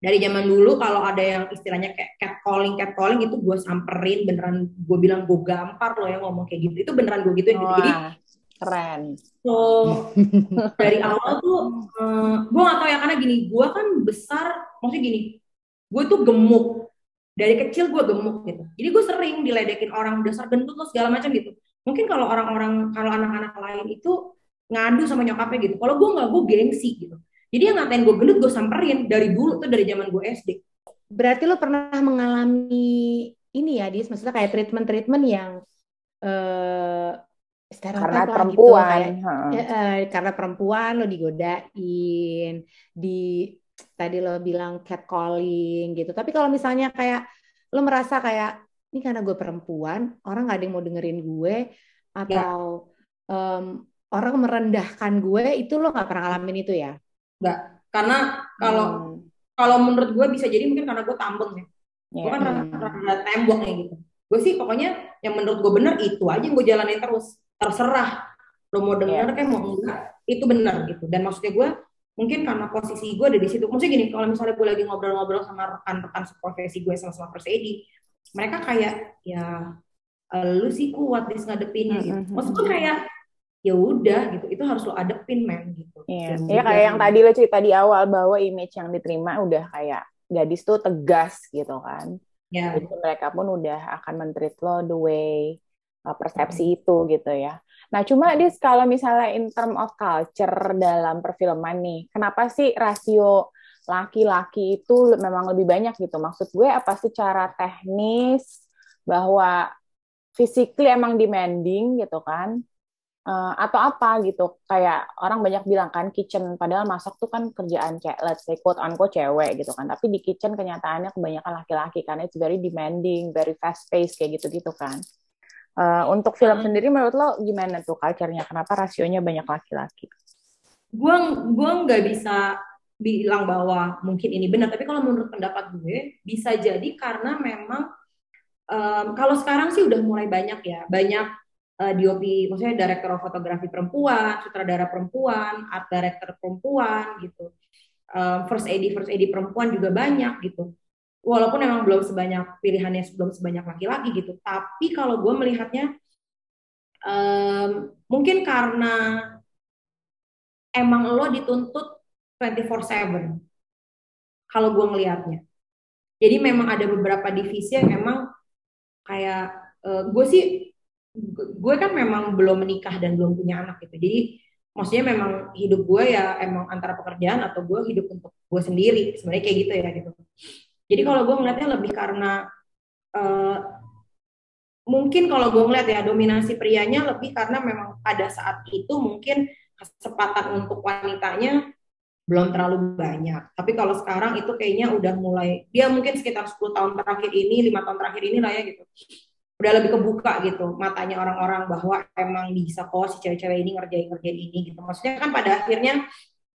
dari zaman dulu kalau ada yang istilahnya kayak cat calling cat calling itu gue samperin beneran gue bilang gue gampar lo yang ngomong kayak gitu. Itu beneran gue gitu gitu. Jadi keren. so dari awal tuh uh, eh, gue gak tau ya karena gini gue kan besar maksudnya gini gue tuh gemuk. Dari kecil gue gemuk gitu. Jadi gue sering diledekin orang dasar gendut lo segala macam gitu. Mungkin kalau orang-orang kalau anak-anak lain itu ngadu sama nyokapnya gitu. Kalau gue nggak gue gengsi gitu jadi yang ngatain gue gendut gue samperin dari dulu tuh dari zaman gue SD berarti lo pernah mengalami ini ya dis? Maksudnya kayak treatment-treatment yang uh, karena perempuan gitu, kayak, ya, uh, karena perempuan lo digodain di tadi lo bilang catcalling gitu. Tapi kalau misalnya kayak lo merasa kayak ini karena gue perempuan orang gak ada yang mau dengerin gue atau ya. um, orang merendahkan gue itu lo nggak pernah ngalamin itu ya nggak karena kalau hmm. kalau menurut gue bisa jadi mungkin karena gue tambeng ya, ya. gue kan hmm. rada tembok nih gitu gue sih pokoknya yang menurut gue bener itu aja yang gue jalanin terus terserah lo mau denger yeah. kan mau enggak itu benar gitu dan maksudnya gue mungkin karena posisi gue ada di situ maksudnya gini kalau misalnya gue lagi ngobrol-ngobrol sama rekan-rekan seprofesi gue sama-sama persedi mereka kayak ya lu sih kuat di ngadepinnya gitu maksud gue kayak ya udah gitu itu harus lo adepin men gitu iya yeah. ya kayak yang tadi lo cerita di awal bahwa image yang diterima udah kayak gadis tuh tegas gitu kan yeah. jadi mereka pun udah akan mentreat lo the way uh, persepsi itu gitu ya. Nah, cuma di kalau misalnya in term of culture dalam perfilman nih, kenapa sih rasio laki-laki itu memang lebih banyak gitu? Maksud gue apa secara teknis bahwa physically emang demanding gitu kan? Uh, atau apa gitu. Kayak orang banyak bilang kan kitchen padahal masak tuh kan kerjaan kayak let's say quote unquote cewek gitu kan. Tapi di kitchen kenyataannya kebanyakan laki-laki karena it's very demanding very fast paced kayak gitu gitu kan. Uh, untuk film hmm. sendiri menurut lo gimana tuh culture-nya? Kenapa rasionya banyak laki-laki? Gue gue nggak bisa bilang bahwa mungkin ini benar. Tapi kalau menurut pendapat gue bisa jadi karena memang um, kalau sekarang sih udah mulai banyak ya. Banyak uh, eh, DOP maksudnya director fotografi perempuan sutradara perempuan art director perempuan gitu. Um, first AD first AD perempuan juga banyak gitu. Walaupun memang belum sebanyak pilihannya belum sebanyak laki-laki gitu. Tapi kalau gue melihatnya um, mungkin karena emang lo dituntut 24/7 kalau gue ngelihatnya. Jadi memang ada beberapa divisi yang emang kayak uh, gue sih gue kan memang belum menikah dan belum punya anak gitu. Jadi maksudnya memang hidup gue ya emang antara pekerjaan atau gue hidup untuk gue sendiri. Sebenarnya kayak gitu ya gitu. Jadi kalau gue ngeliatnya lebih karena uh, mungkin kalau gue ngeliat ya dominasi prianya lebih karena memang pada saat itu mungkin kesempatan untuk wanitanya belum terlalu banyak. Tapi kalau sekarang itu kayaknya udah mulai, dia mungkin sekitar 10 tahun terakhir ini, lima tahun terakhir ini lah ya gitu udah lebih kebuka gitu matanya orang-orang bahwa emang bisa kok si cewek-cewek ini ngerjain ngerjain ini gitu. Maksudnya kan pada akhirnya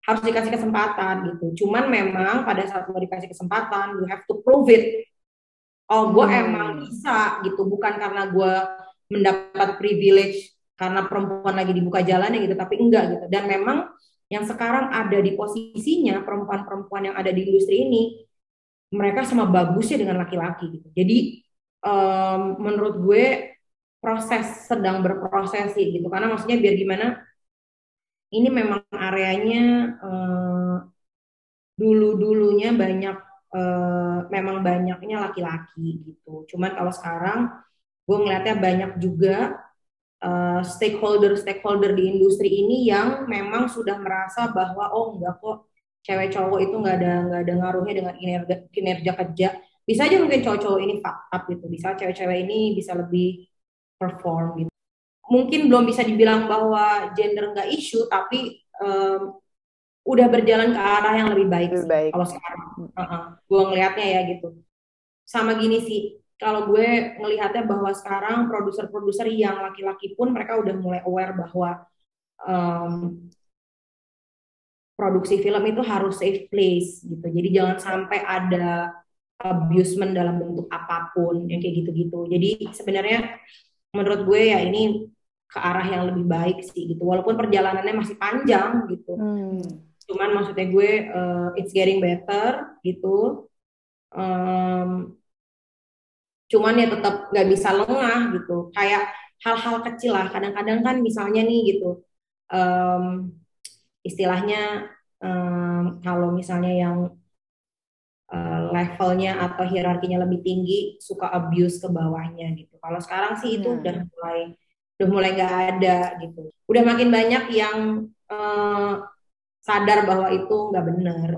harus dikasih kesempatan gitu. Cuman memang pada saat lo dikasih kesempatan you have to prove it. Oh gue hmm. emang bisa gitu. Bukan karena gue mendapat privilege karena perempuan lagi dibuka jalannya gitu tapi enggak gitu. Dan memang yang sekarang ada di posisinya perempuan-perempuan yang ada di industri ini mereka sama bagusnya dengan laki-laki gitu. Jadi um, menurut gue proses sedang berproses sih gitu. Karena maksudnya biar gimana ini memang areanya uh, dulu dulunya banyak uh, memang banyaknya laki-laki gitu. Cuman kalau sekarang gue ngeliatnya banyak juga uh, stakeholder stakeholder di industri ini yang memang sudah merasa bahwa oh enggak kok cewek cowok itu nggak ada nggak ada ngaruhnya dengan kinerja kinerja kerja bisa aja mungkin cowok-cowok ini fuck up gitu. Bisa cewek-cewek ini bisa lebih perform gitu. Mungkin belum bisa dibilang bahwa gender nggak isu tapi um, udah berjalan ke arah yang lebih baik, lebih baik. kalau sekarang. Uh -huh. gue ngelihatnya ya gitu. Sama gini sih kalau gue ngelihatnya bahwa sekarang produser-produser yang laki-laki pun mereka udah mulai aware bahwa um, produksi film itu harus safe place gitu. Jadi jangan sampai ada abusement dalam bentuk apa pun yang kayak gitu-gitu. Jadi sebenarnya menurut gue ya ini ke arah yang lebih baik sih gitu. Walaupun perjalanannya masih panjang gitu. Hmm. Cuman maksudnya gue uh, it's getting better gitu. Um, cuman ya tetap nggak bisa lengah gitu. Kayak hal-hal kecil lah. Kadang-kadang kan misalnya nih gitu. Um, istilahnya um, kalau misalnya yang levelnya atau hierarkinya lebih tinggi suka abuse ke bawahnya gitu. Kalau sekarang sih itu hmm. udah mulai udah mulai nggak ada gitu. Udah makin banyak yang uh, sadar bahwa itu nggak benar.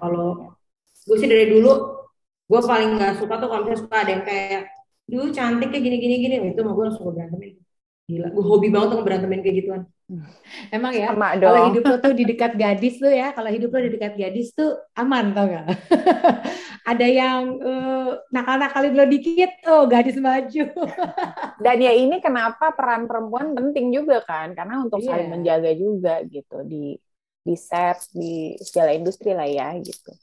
Kalau gue sih dari dulu gue paling nggak suka tuh kalau misalnya suka ada yang kayak dulu cantik kayak gini gini gini itu mau gue langsung berantemin gila gue hobi banget tuh berantemin kayak gituan Emang ya, kalau hidup lo tuh di dekat gadis tuh ya, kalau hidup lo di dekat gadis tuh aman tau gak? Ada yang uh, nakal-nakalin lo dikit, oh gadis maju. Dan ya ini kenapa peran perempuan penting juga kan, karena untuk yeah. saling menjaga juga gitu di di set di segala industri lah ya gitu.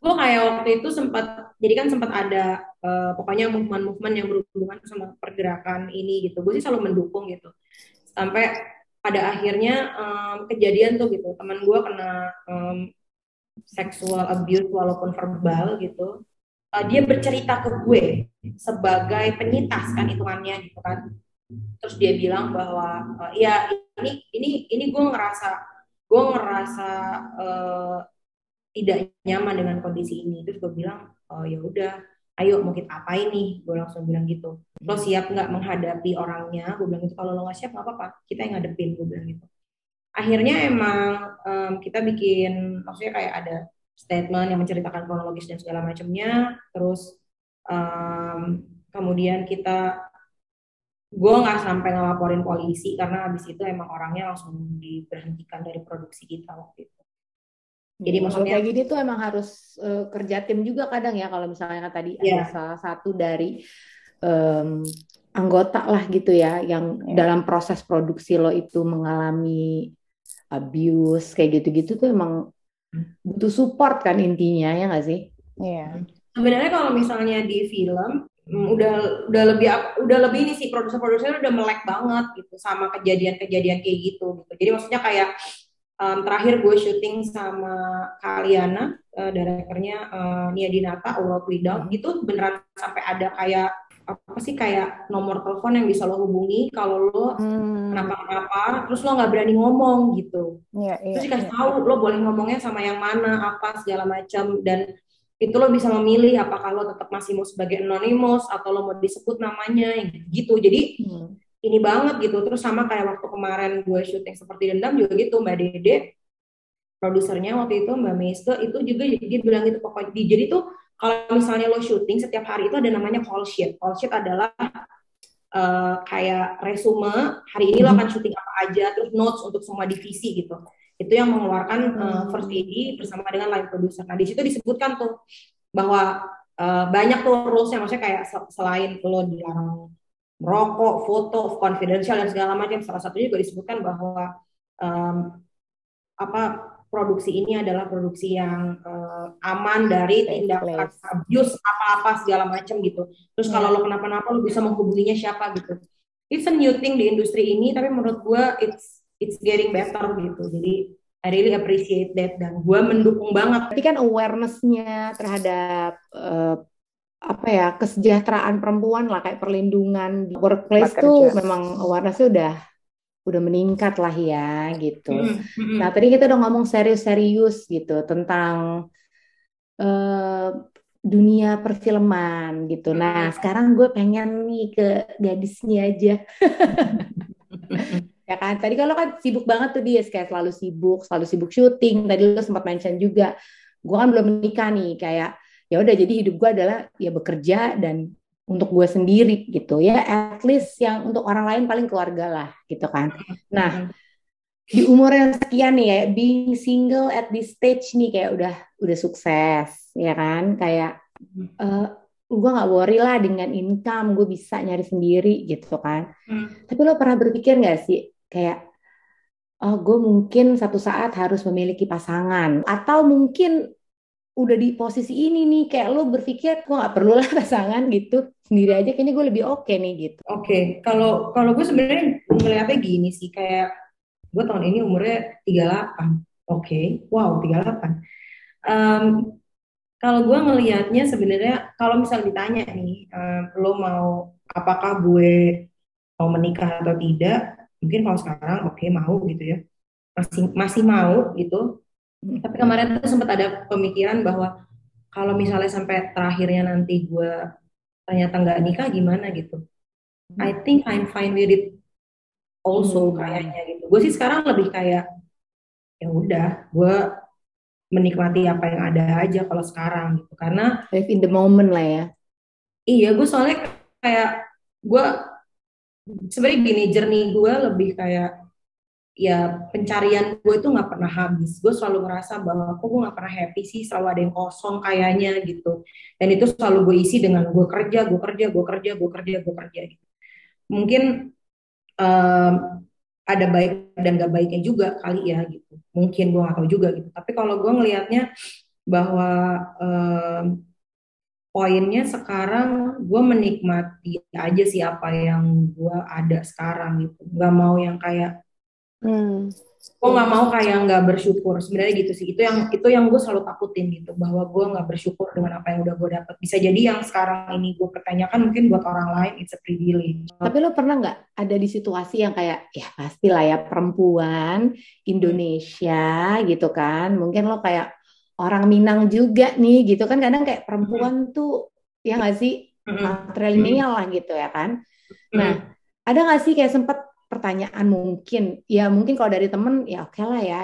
Gue kayak waktu itu sempat, jadi kan sempat ada uh, pokoknya movement-movement yang berhubungan sama pergerakan ini gitu. Gue sih selalu mendukung gitu. Sampai pada akhirnya um, kejadian tuh gitu. Teman gue kena um, seksual abuse walaupun verbal gitu. Uh, dia bercerita ke gue sebagai penyintas kan hitungannya gitu kan. Terus dia bilang bahwa uh, ya ini ini ini gue ngerasa gue ngerasa uh, tidak nyaman dengan kondisi ini. Terus gue bilang oh ya udah ayo mau kita apa ini gue langsung bilang gitu. Lo siap nggak menghadapi orangnya? Gue bilang gitu. Kalau lo nggak siap nggak apa-apa. Kita yang ngadepin gue bilang gitu. Akhirnya emang um, kita bikin maksudnya kayak ada statement yang menceritakan kronologis dan segala macamnya terus um, kemudian kita gue nggak sampai ngelaporin polisi karena habis itu emang orangnya langsung diberhentikan dari produksi kita waktu itu. Jadi hmm, maksudnya kayak gini tuh emang harus uh, kerja tim juga kadang ya kalau misalnya tadi yeah. ada salah satu dari um, anggota lah gitu ya yang yeah. dalam proses produksi lo itu mengalami abuse kayak gitu-gitu tuh emang butuh support kan intinya ya nggak sih? Iya. Yeah. Sebenarnya kalau misalnya di film hmm, udah udah lebih udah lebih ini sih produser-produser udah melek banget gitu sama kejadian-kejadian kayak gitu gitu. Jadi maksudnya kayak um, terakhir gue syuting sama Kaliana uh, direkturnya uh, Nia Dinata World Without itu beneran sampai ada kayak apa sih kayak nomor telepon yang bisa lo hubungi kalau lo hmm. kenapa-kenapa terus lo nggak berani ngomong gitu yeah, yeah, terus dikasih yeah. tahu lo boleh ngomongnya sama yang mana apa segala macam dan itu lo bisa memilih apakah lo tetap masih mau sebagai anonymous atau lo mau disebut namanya gitu jadi hmm. Ini banget gitu terus sama kayak waktu kemarin gue syuting seperti dendam juga gitu mbak Dede produsernya waktu itu mbak Meske itu juga dia bilang gitu pokoknya jadi tuh kalau misalnya lo syuting setiap hari itu ada namanya call sheet. Call sheet adalah uh, kayak resume hari ini lo akan syuting apa aja, terus notes untuk semua divisi gitu. Itu yang mengeluarkan uh, first AD bersama dengan line producer. Nah di situ disebutkan tuh bahwa uh, banyak tuh rulesnya, maksudnya kayak selain lo dilarang merokok, foto, confidential dan segala macam. Salah satunya juga disebutkan bahwa um, apa produksi ini adalah produksi yang uh, aman dari tindakan abuse apa-apa segala macam gitu. Terus yeah. kalau lo kenapa-napa lo bisa menghubunginya siapa gitu. It's a new thing di industri ini, tapi menurut gue it's it's getting better gitu. Jadi I really appreciate that dan gue mendukung banget. Tapi kan awarenessnya terhadap uh, apa ya kesejahteraan perempuan lah kayak perlindungan workplace tuh memang awarenessnya udah udah meningkat lah ya gitu. Mm-hmm. Nah tadi kita udah ngomong serius-serius gitu tentang uh, dunia perfilman gitu. Nah sekarang gue pengen nih ke gadisnya aja. ya kan tadi kalau kan sibuk banget tuh dia kayak selalu sibuk, selalu sibuk syuting. Tadi lo sempat mention juga, gue kan belum menikah nih kayak ya udah jadi hidup gue adalah ya bekerja dan untuk gue sendiri gitu ya. At least yang untuk orang lain paling keluarga lah gitu kan. Nah di umur yang sekian nih ya being single at this stage nih kayak udah udah sukses ya kan? Kayak uh, eh, gue nggak worry lah dengan income gue bisa nyari sendiri gitu kan. Hmm. tapi lo pernah berpikir nggak sih kayak oh gue mungkin satu saat harus memiliki pasangan. Atau mungkin udah di posisi ini nih kayak lo berpikir gue nggak perlu lah pasangan gitu sendiri aja kayaknya gue lebih oke okay nih gitu. Oke, okay. kalau kalau gue sebenarnya ngeliatnya gini sih kayak gue tahun ini umurnya 38. Oke, okay. wow 38. Um, kalau gue ngelihatnya sebenarnya kalau misal ditanya nih um, lo mau apakah gue mau menikah atau tidak mungkin kalau sekarang oke okay, mau gitu ya masih masih mau gitu tapi kemarin tuh sempat ada pemikiran bahwa kalau misalnya sampai terakhirnya nanti gue ternyata nggak nikah gimana gitu? I think I'm fine with it also hmm. kayaknya gitu. Gue sih sekarang lebih kayak ya udah gue menikmati apa yang ada aja kalau sekarang gitu. Karena live in the moment lah ya. Iya gue soalnya kayak gue sebenarnya gini jernih gue lebih kayak ya pencarian gue itu nggak pernah habis. Gue selalu ngerasa bahwa kok gue nggak pernah happy sih selalu ada yang kosong kayaknya gitu. Dan itu selalu gue isi dengan gue kerja gue kerja gue kerja gue kerja gue kerja gitu. mungkin um, ada baik dan gak baiknya juga kali ya gitu. Mungkin gue nggak tahu juga gitu. Tapi kalau gue ngelihatnya bahwa um, poinnya sekarang gue menikmati aja sih apa yang gue ada sekarang gitu. Nggak mau yang kayak Hmm. Gue nggak mau kayak nggak bersyukur. Sebenarnya gitu sih. Itu yang itu yang gue selalu takutin gitu bahwa gue nggak bersyukur dengan apa yang udah gue dapat. Bisa jadi yang sekarang ini gue pertanyakan mungkin buat orang lain it's a privilege. Tapi lo pernah nggak ada di situasi yang kayak ya pastilah ya perempuan Indonesia gitu kan. Mungkin lo kayak orang Minang juga nih gitu kan. Kadang kayak perempuan hmm. tuh ya nggak sih hmm. matrilineal lah gitu ya kan. Nah ada nggak sih kayak sempet pertanyaan mungkin ya mungkin kalau dari temen ya oke okay lah ya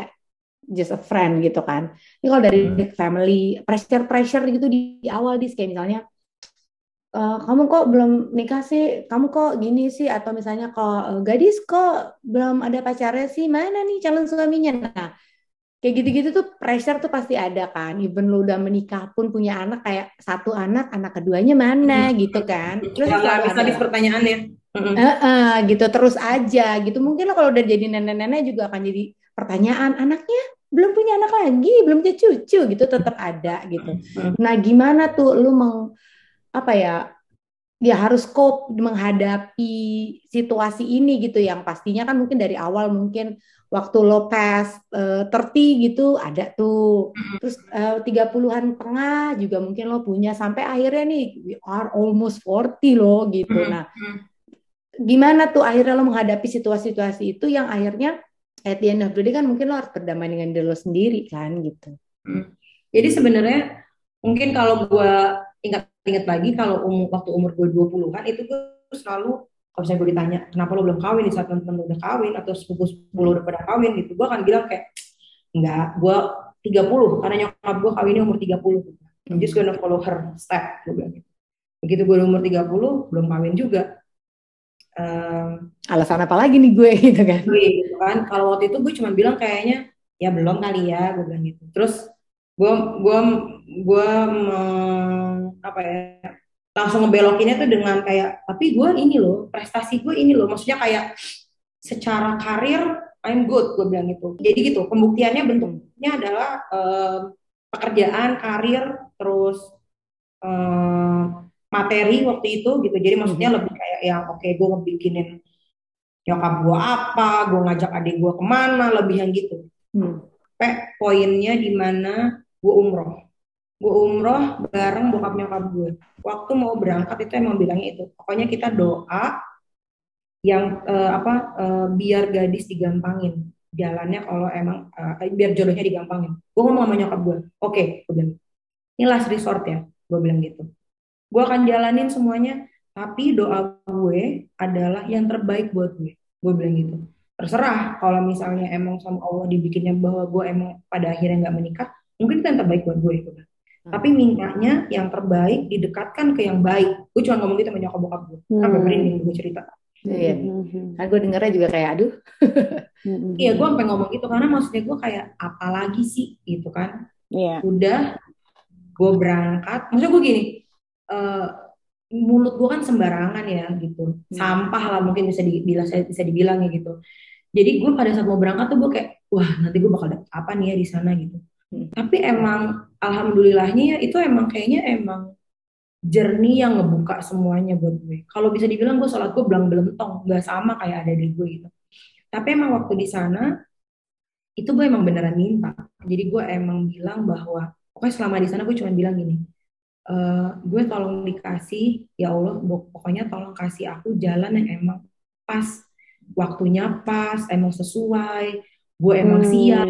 just a friend gitu kan ini kalau dari hmm. family pressure pressure gitu di, di awal dis kayak misalnya Uh, kamu kok belum nikah sih? Kamu kok gini sih? Atau misalnya kok uh, gadis kok belum ada pacarnya sih? Mana nih calon suaminya? Nah, kayak gitu-gitu tuh pressure tuh pasti ada kan. Even lu udah menikah pun punya anak kayak satu anak, anak keduanya mana hmm. gitu kan. Terus ya, bisa di pertanyaannya. Uh, uh, gitu. Terus aja gitu. Mungkin lo kalau udah jadi nenek-nenek juga akan jadi pertanyaan anaknya belum punya anak lagi, belum punya cucu? Gitu tetap ada gitu. Nah, gimana tuh lu meng apa ya ya harus cope menghadapi situasi ini gitu. Yang pastinya kan mungkin dari awal mungkin waktu lo pas uh, gitu ada tuh. Terus uh, 30-an tengah juga mungkin lo punya sampai akhirnya nih we are almost 40 lo gitu. Nah gimana tuh akhirnya lo menghadapi situasi-situasi itu yang akhirnya at the end of the day kan mungkin lo harus berdamai dengan diri lo sendiri kan gitu. Jadi sebenarnya mungkin kalau gue ingat ingat lagi kalau um, waktu umur gue 20-an itu gue selalu kalau misalnya gue ditanya kenapa lo belum kawin? Di saat temen-temen udah kawin atau sepupu sepupu udah pada kawin gitu gue akan bilang kayak enggak gue 30 karena nyokap gue kawinnya umur 30 I'm just gonna follow her step gue bilang gitu. Begitu gue umur 30 belum kawin juga um, alasan apa lagi nih gue gitu kan? Gitu kan. Kalau waktu itu gue cuma bilang kayaknya ya belum kali ya gue bilang gitu. Terus gue gue gue apa ya langsung ngebelokinnya tuh dengan kayak tapi gue ini loh prestasi gue ini loh. Maksudnya kayak secara karir I'm good gue bilang gitu. Jadi gitu pembuktiannya bentuknya adalah uh, pekerjaan karir terus uh, materi waktu itu gitu. Jadi maksudnya hmm. lebih kayak yang oke okay, gue ngebikinin nyokap gue apa gue ngajak adik gue ke mana lebih yang gitu. Hmm. poinnya di mana gue umroh. Gue umroh bareng bokap nyokap gue waktu mau berangkat itu emang bilangnya itu. Pokoknya kita doa yang uh, apa uh, biar gadis digampangin. Jalannya kalau emang uh, biar jodohnya digampangin. Gue ngomong sama nyokap gue oke okay, gue bilang. Ini last resort ya gue bilang gitu gue akan jalanin semuanya tapi doa gue adalah yang terbaik buat gue gue bilang gitu terserah kalau misalnya emang sama Allah dibikinnya bahwa gue emang pada akhirnya nggak menikah mungkin itu yang terbaik buat gue gitu hmm. tapi mintanya yang terbaik didekatkan ke yang baik gue cuma ngomong gitu sama nyokap bokap gue hmm. sampai merinding gue cerita Iya, hmm. kan gue dengernya juga kayak aduh. Hmm. iya, gue sampai ngomong gitu karena maksudnya gue kayak apalagi sih gitu kan. Iya. Udah, gue berangkat. Maksudnya gue gini, uh, mulut gue kan sembarangan ya gitu, hmm. sampah lah mungkin bisa dibilang bisa dibilang ya gitu. Jadi gue pada saat mau berangkat tuh gue kayak, wah nanti gue bakal dapet apa nih ya di sana gitu. Tapi emang alhamdulillahnya ya itu emang kayaknya emang jernih yang ngebuka semuanya buat gue. Kalau bisa dibilang gue sholat gue belang belentong, nggak sama kayak ada di gue gitu. Tapi emang waktu di sana itu gue emang beneran minta. Jadi gue emang bilang bahwa pokoknya selama di sana gue cuma bilang gini, e, gue tolong dikasih ya Allah, pokoknya tolong kasih aku jalan yang emang pas, waktunya pas, emang sesuai, gue emang hmm. siap.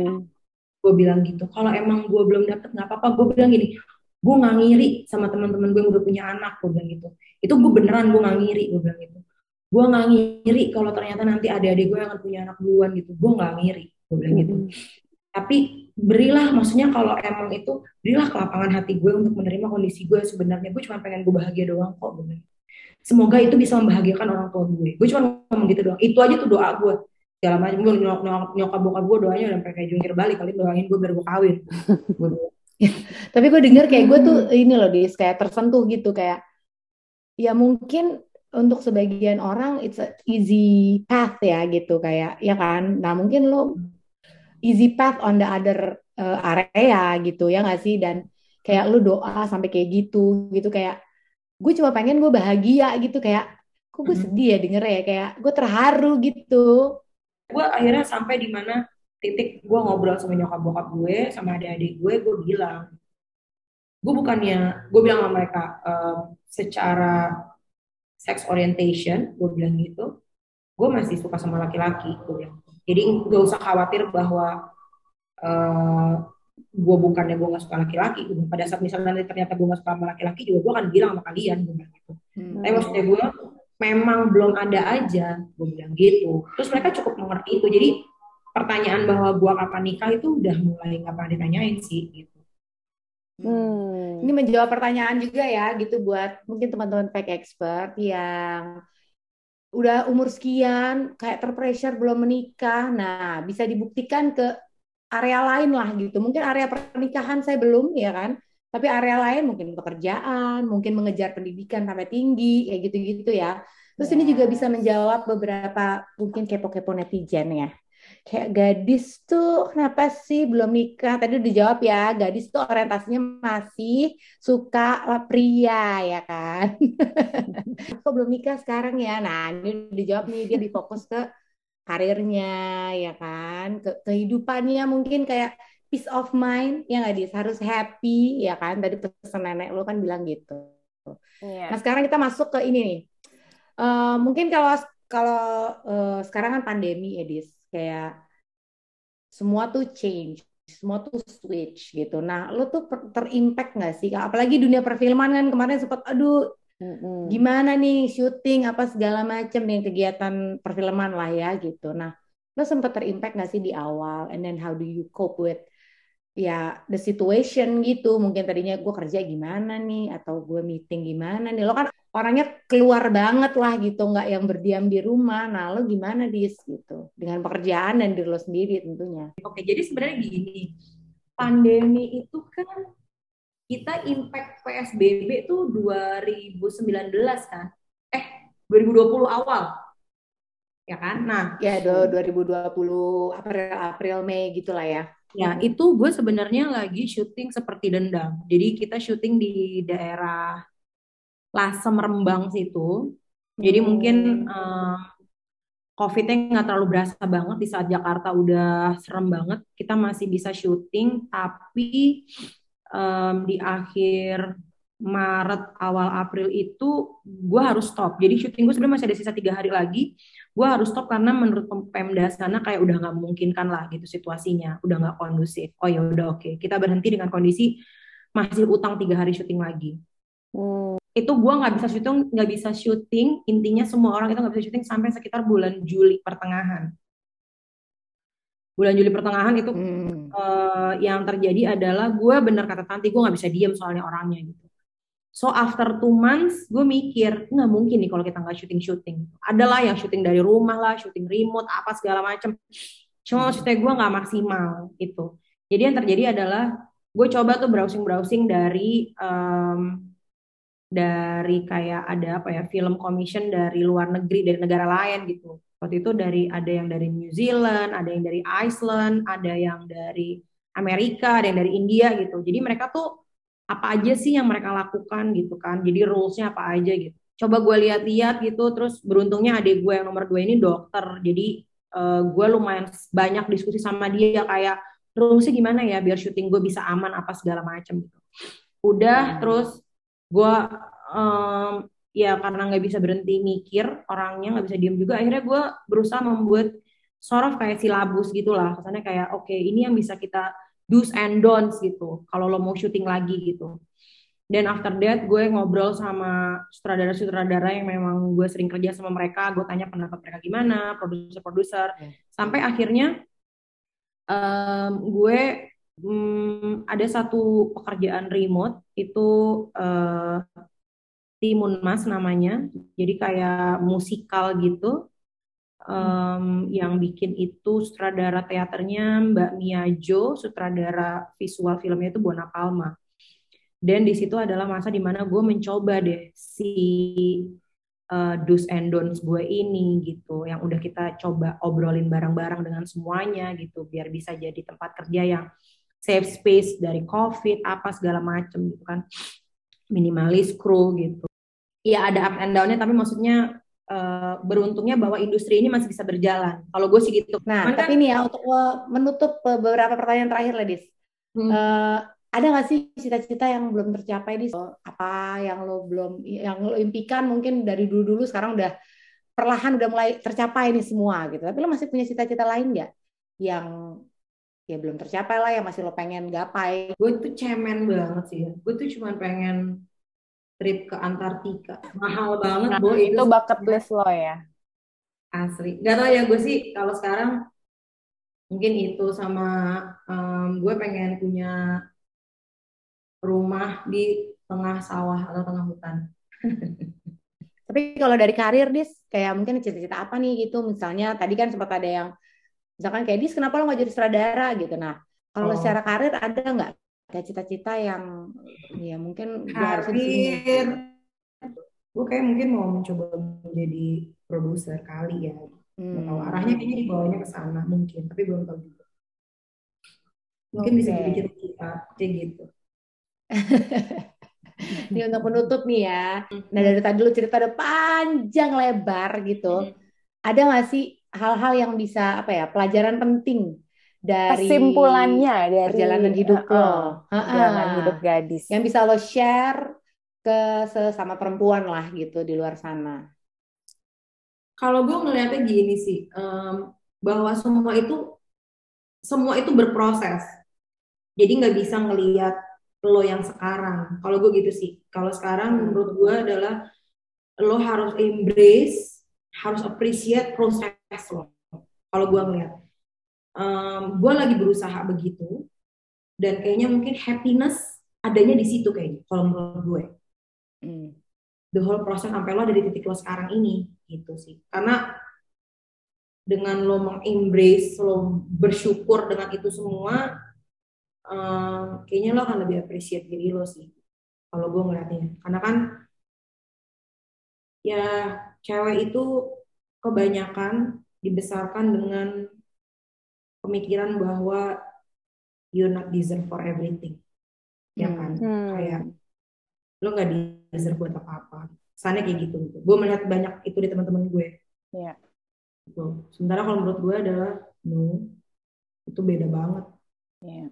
Gue bilang gitu kalau emang gue belum dapet nggak apa-apa. Gue bilang gini gue nggak ngiri sama teman-teman gue yang udah punya anak gue bilang gitu. Itu gue beneran gue nggak ngiri gue bilang gitu. Gue nggak ngiri kalau ternyata nanti adik-adik gue yang akan punya anak duluan gitu. Gue nggak ngiri gue bilang gitu. Hmm. tapi berilah maksudnya kalau emang itu berilah kelapangan hati gue untuk menerima kondisi gue sebenarnya. Gue cuma pengen gue bahagia doang kok gue semoga itu bisa membahagiakan orang tua gue. Gue cuma ngomong gitu doang. Itu aja tuh doa gue. Segala macam gue nyok, nyok, nyokap bokap gue doanya udah kayak jungkir balik. Kali doain gue biar gue kawin. Tapi gue denger kayak gue tuh ini loh dis kayak tersentuh gitu. Kayak ya mungkin untuk sebagian orang it's a easy path ya gitu. Kayak ya kan? Nah mungkin lo easy path on the other uh, area gitu ya gak sih? Dan kayak lo doa sampai kayak gitu gitu. Kayak gue cuma pengen gue bahagia gitu. Kayak kok gue sedih ya denger ya? Kayak gue terharu gitu. Gue akhirnya sampai di mana titik gue ngobrol sama nyokap bokap gue sama adik-adik gue gue bilang gue bukannya gue bilang sama mereka um, secara sex orientation gue bilang gitu gue masih suka sama laki-laki gue bilang jadi gak usah khawatir bahwa uh, gue bukannya gue gak suka laki-laki. Pada saat misalnya nanti ternyata gue gak suka sama laki-laki juga gue akan bilang sama kalian gue bilang gitu. Hmm. tapi maksudnya gue memang belum ada aja gue bilang gitu. Terus mereka cukup mengerti itu. Jadi pertanyaan bahwa gua kapan nikah itu udah mulai nggak pernah ditanyain sih gitu. Hmm. Ini menjawab pertanyaan juga ya, gitu buat mungkin teman-teman fake expert yang udah umur sekian, kayak terpressure belum menikah. Nah, bisa dibuktikan ke area lain lah gitu. Mungkin area pernikahan saya belum, ya kan? Tapi area lain mungkin pekerjaan, mungkin mengejar pendidikan sampai tinggi, kayak gitu-gitu ya. Terus ini juga bisa menjawab beberapa mungkin kepo-kepo netizen ya kayak gadis tuh kenapa sih belum nikah? Tadi udah dijawab ya, gadis tuh orientasinya masih suka pria ya kan? Kok belum nikah sekarang ya? Nah ini udah dijawab nih, dia difokus ke karirnya ya kan, ke kehidupannya mungkin kayak peace of mind ya nggak dis harus happy ya kan tadi pesan nenek lu kan bilang gitu. Yeah. Nah sekarang kita masuk ke ini nih. Uh, mungkin kalau kalau uh, sekarang kan pandemi ya dis kayak semua tuh change semua tuh switch gitu. Nah, lo tuh terimpact nggak sih? Apalagi dunia perfilman kan kemarin sempat, aduh, mm-hmm. gimana nih syuting apa segala macam nih kegiatan perfilman lah ya gitu. Nah, lo sempat terimpact nggak sih di awal? And then how do you cope with ya the situation gitu? Mungkin tadinya gue kerja gimana nih, atau gue meeting gimana nih? Lo kan orangnya keluar banget lah gitu, nggak yang berdiam di rumah. Nah, lo gimana dis gitu dengan pekerjaan dan diri lo sendiri tentunya. Oke, jadi sebenarnya gini, pandemi itu kan kita impact PSBB tuh 2019 kan, eh 2020 awal, ya kan? Nah, ya 2020 April April Mei gitulah ya. Ya, itu gue sebenarnya lagi syuting seperti dendam. Jadi kita syuting di daerah Lasem Rembang situ. Jadi hmm. mungkin uh, COVID-nya nggak terlalu berasa banget di saat Jakarta udah serem banget. Kita masih bisa syuting, tapi um, di akhir Maret awal April itu gue harus stop. Jadi syuting gue sebenarnya masih ada sisa tiga hari lagi. Gue harus stop karena menurut Pemda sana kayak udah nggak memungkinkan lah gitu situasinya, udah nggak kondusif. Oh ya udah oke, okay. kita berhenti dengan kondisi masih utang tiga hari syuting lagi. Hmm itu gue nggak bisa syuting nggak bisa syuting intinya semua orang itu nggak bisa syuting sampai sekitar bulan Juli pertengahan. Bulan Juli pertengahan itu hmm. uh, yang terjadi adalah gue bener kata Tanti gue nggak bisa diem soalnya orangnya gitu. So after two months gue mikir nggak mungkin nih kalau kita nggak syuting syuting adalah yang syuting dari rumah lah syuting remote apa segala macem. Cuma maksudnya gue nggak maksimal itu jadi yang terjadi adalah gue coba tuh browsing browsing dari um, dari kayak ada apa ya film commission dari luar negeri dari negara lain gitu. Waktu itu dari ada yang dari New Zealand ada yang dari Iceland ada yang dari Amerika ada yang dari India gitu. Jadi mereka tuh apa aja sih yang mereka lakukan gitu kan? Jadi rulesnya apa aja gitu. Coba gue lihat-lihat gitu terus beruntungnya adik gue yang nomor dua ini dokter. Jadi uh, gue lumayan banyak diskusi sama dia kayak rulesnya gimana ya biar syuting gue bisa aman apa segala macam gitu. Udah hmm. terus gue um, ya karena nggak bisa berhenti mikir orangnya nggak bisa diem juga akhirnya gue berusaha membuat sort of kayak silabus gitulah. Kesannya kayak oke okay, ini yang bisa kita do's and don'ts gitu kalau lo mau syuting lagi gitu. Dan after that gue ngobrol sama sutradara-sutradara yang memang gue sering kerja sama mereka gue tanya pendapat mereka gimana produser-produser. Hmm. sampai akhirnya um, gue hmm, ada satu pekerjaan remote itu uh, Timun Mas namanya. Jadi kayak musikal gitu. Um, yang bikin itu sutradara teaternya Mbak Mia Jo sutradara visual filmnya itu Buana Palma. Dan di situ adalah masa di mana gue mencoba deh si uh, do's and don'ts gue ini gitu yang udah kita coba obrolin bareng-bareng dengan semuanya gitu biar bisa jadi tempat kerja yang safe space dari COVID apa segala macem gitu kan minimalis kru gitu. Iya ada up and down-nya tapi maksudnya uh, beruntungnya bahwa industri ini masih bisa berjalan. Kalau gue sih gitu. Nah, Cuman tapi kan, nih ya untuk menutup beberapa pertanyaan terakhir, Ledis. Hmm. Uh, ada nggak sih cita-cita yang belum tercapai di apa yang lo belum yang lo impikan mungkin dari dulu-dulu sekarang udah perlahan udah mulai tercapai nih semua gitu. Tapi lo masih punya cita-cita lain nggak yang ya belum tercapai lah yang masih lo pengen gapai. Gue tuh cemen banget sih. Gue tuh cuma pengen trip ke Antartika. Mahal banget. Nah, itu, itu bucket list lo ya? Asli. Gak tau ya gue sih kalau sekarang mungkin itu sama um, gue pengen punya rumah di tengah sawah atau tengah hutan. Tapi kalau dari karir, Dis, kayak mungkin cita-cita apa nih gitu? Misalnya tadi kan sempat ada yang, misalkan kayak Dis, kenapa lo nggak jadi sutradara gitu? Nah, kalau oh. secara karir ada nggak kayak cita-cita yang ya mungkin karir gue kayak mungkin mau mencoba menjadi produser kali ya hmm. tahu arahnya kayaknya dibawanya ke sana mungkin tapi belum tahu juga mungkin okay. bisa jadi cita-cita kayak gitu ini untuk penutup nih ya nah dari tadi lu cerita ada panjang lebar gitu hmm. ada nggak sih hal-hal yang bisa apa ya pelajaran penting dari kesimpulannya dari perjalanan hidup uh, lo, perjalanan hidup gadis. Yang bisa lo share ke sesama perempuan lah gitu di luar sana. Kalau gue ngeliatnya gini sih, um, bahwa semua itu semua itu berproses. Jadi nggak bisa ngelihat lo yang sekarang. Kalau gue gitu sih. Kalau sekarang menurut gue adalah lo harus embrace, harus appreciate proses lo. Kalau gue ngeliat um, gue lagi berusaha begitu dan kayaknya mungkin happiness adanya di situ kayaknya kalau menurut gue hmm. the whole process sampai lo ada di titik lo sekarang ini gitu sih karena dengan lo mengembrace lo bersyukur dengan itu semua um, kayaknya lo akan lebih appreciate diri lo sih kalau gue ngeliatnya karena kan ya cewek itu kebanyakan dibesarkan dengan pemikiran bahwa you not deserve for everything. Ya kan? Hmm. kayak lo nggak deserve buat apa-apa. Sana kayak gitu gue melihat banyak itu di teman-teman gue. Ya. Gitu. sementara kalau menurut gue adalah no itu beda banget. Ya.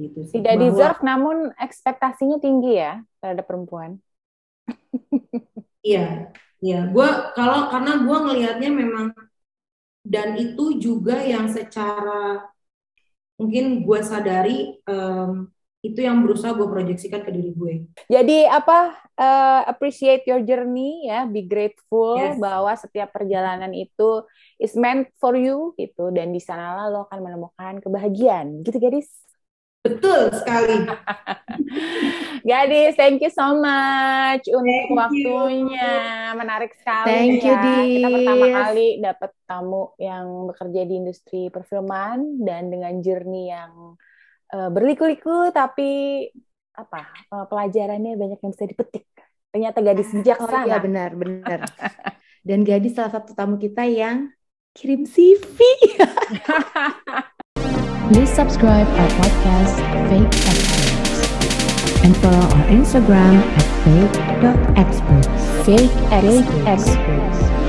gitu sih. tidak Bahwa, deserve namun ekspektasinya tinggi ya terhadap perempuan. Iya iya gue kalau karena gue ngelihatnya memang dan itu juga yang secara mungkin gue sadari um, itu yang berusaha gue proyeksikan ke diri gue. Jadi apa uh, appreciate your journey ya, be grateful yes. bahwa setiap perjalanan itu is meant for you gitu dan di sana lo akan menemukan kebahagiaan. Gitu gadis. Betul sekali. Gadis, thank you so much untuk thank waktunya. You. Menarik sekali thank ya. You, Dis. Kita pertama kali dapat tamu yang bekerja di industri perfilman dan dengan journey yang uh, berliku-liku tapi apa? Uh, pelajarannya banyak yang bisa dipetik. Ternyata gadis bijaksana. Oh iya benar, benar. dan gadis salah satu tamu kita yang kirim CV. Please subscribe our podcast, Fake Experts. And follow our Instagram at fake.experts. Fake Experts. Fake experts.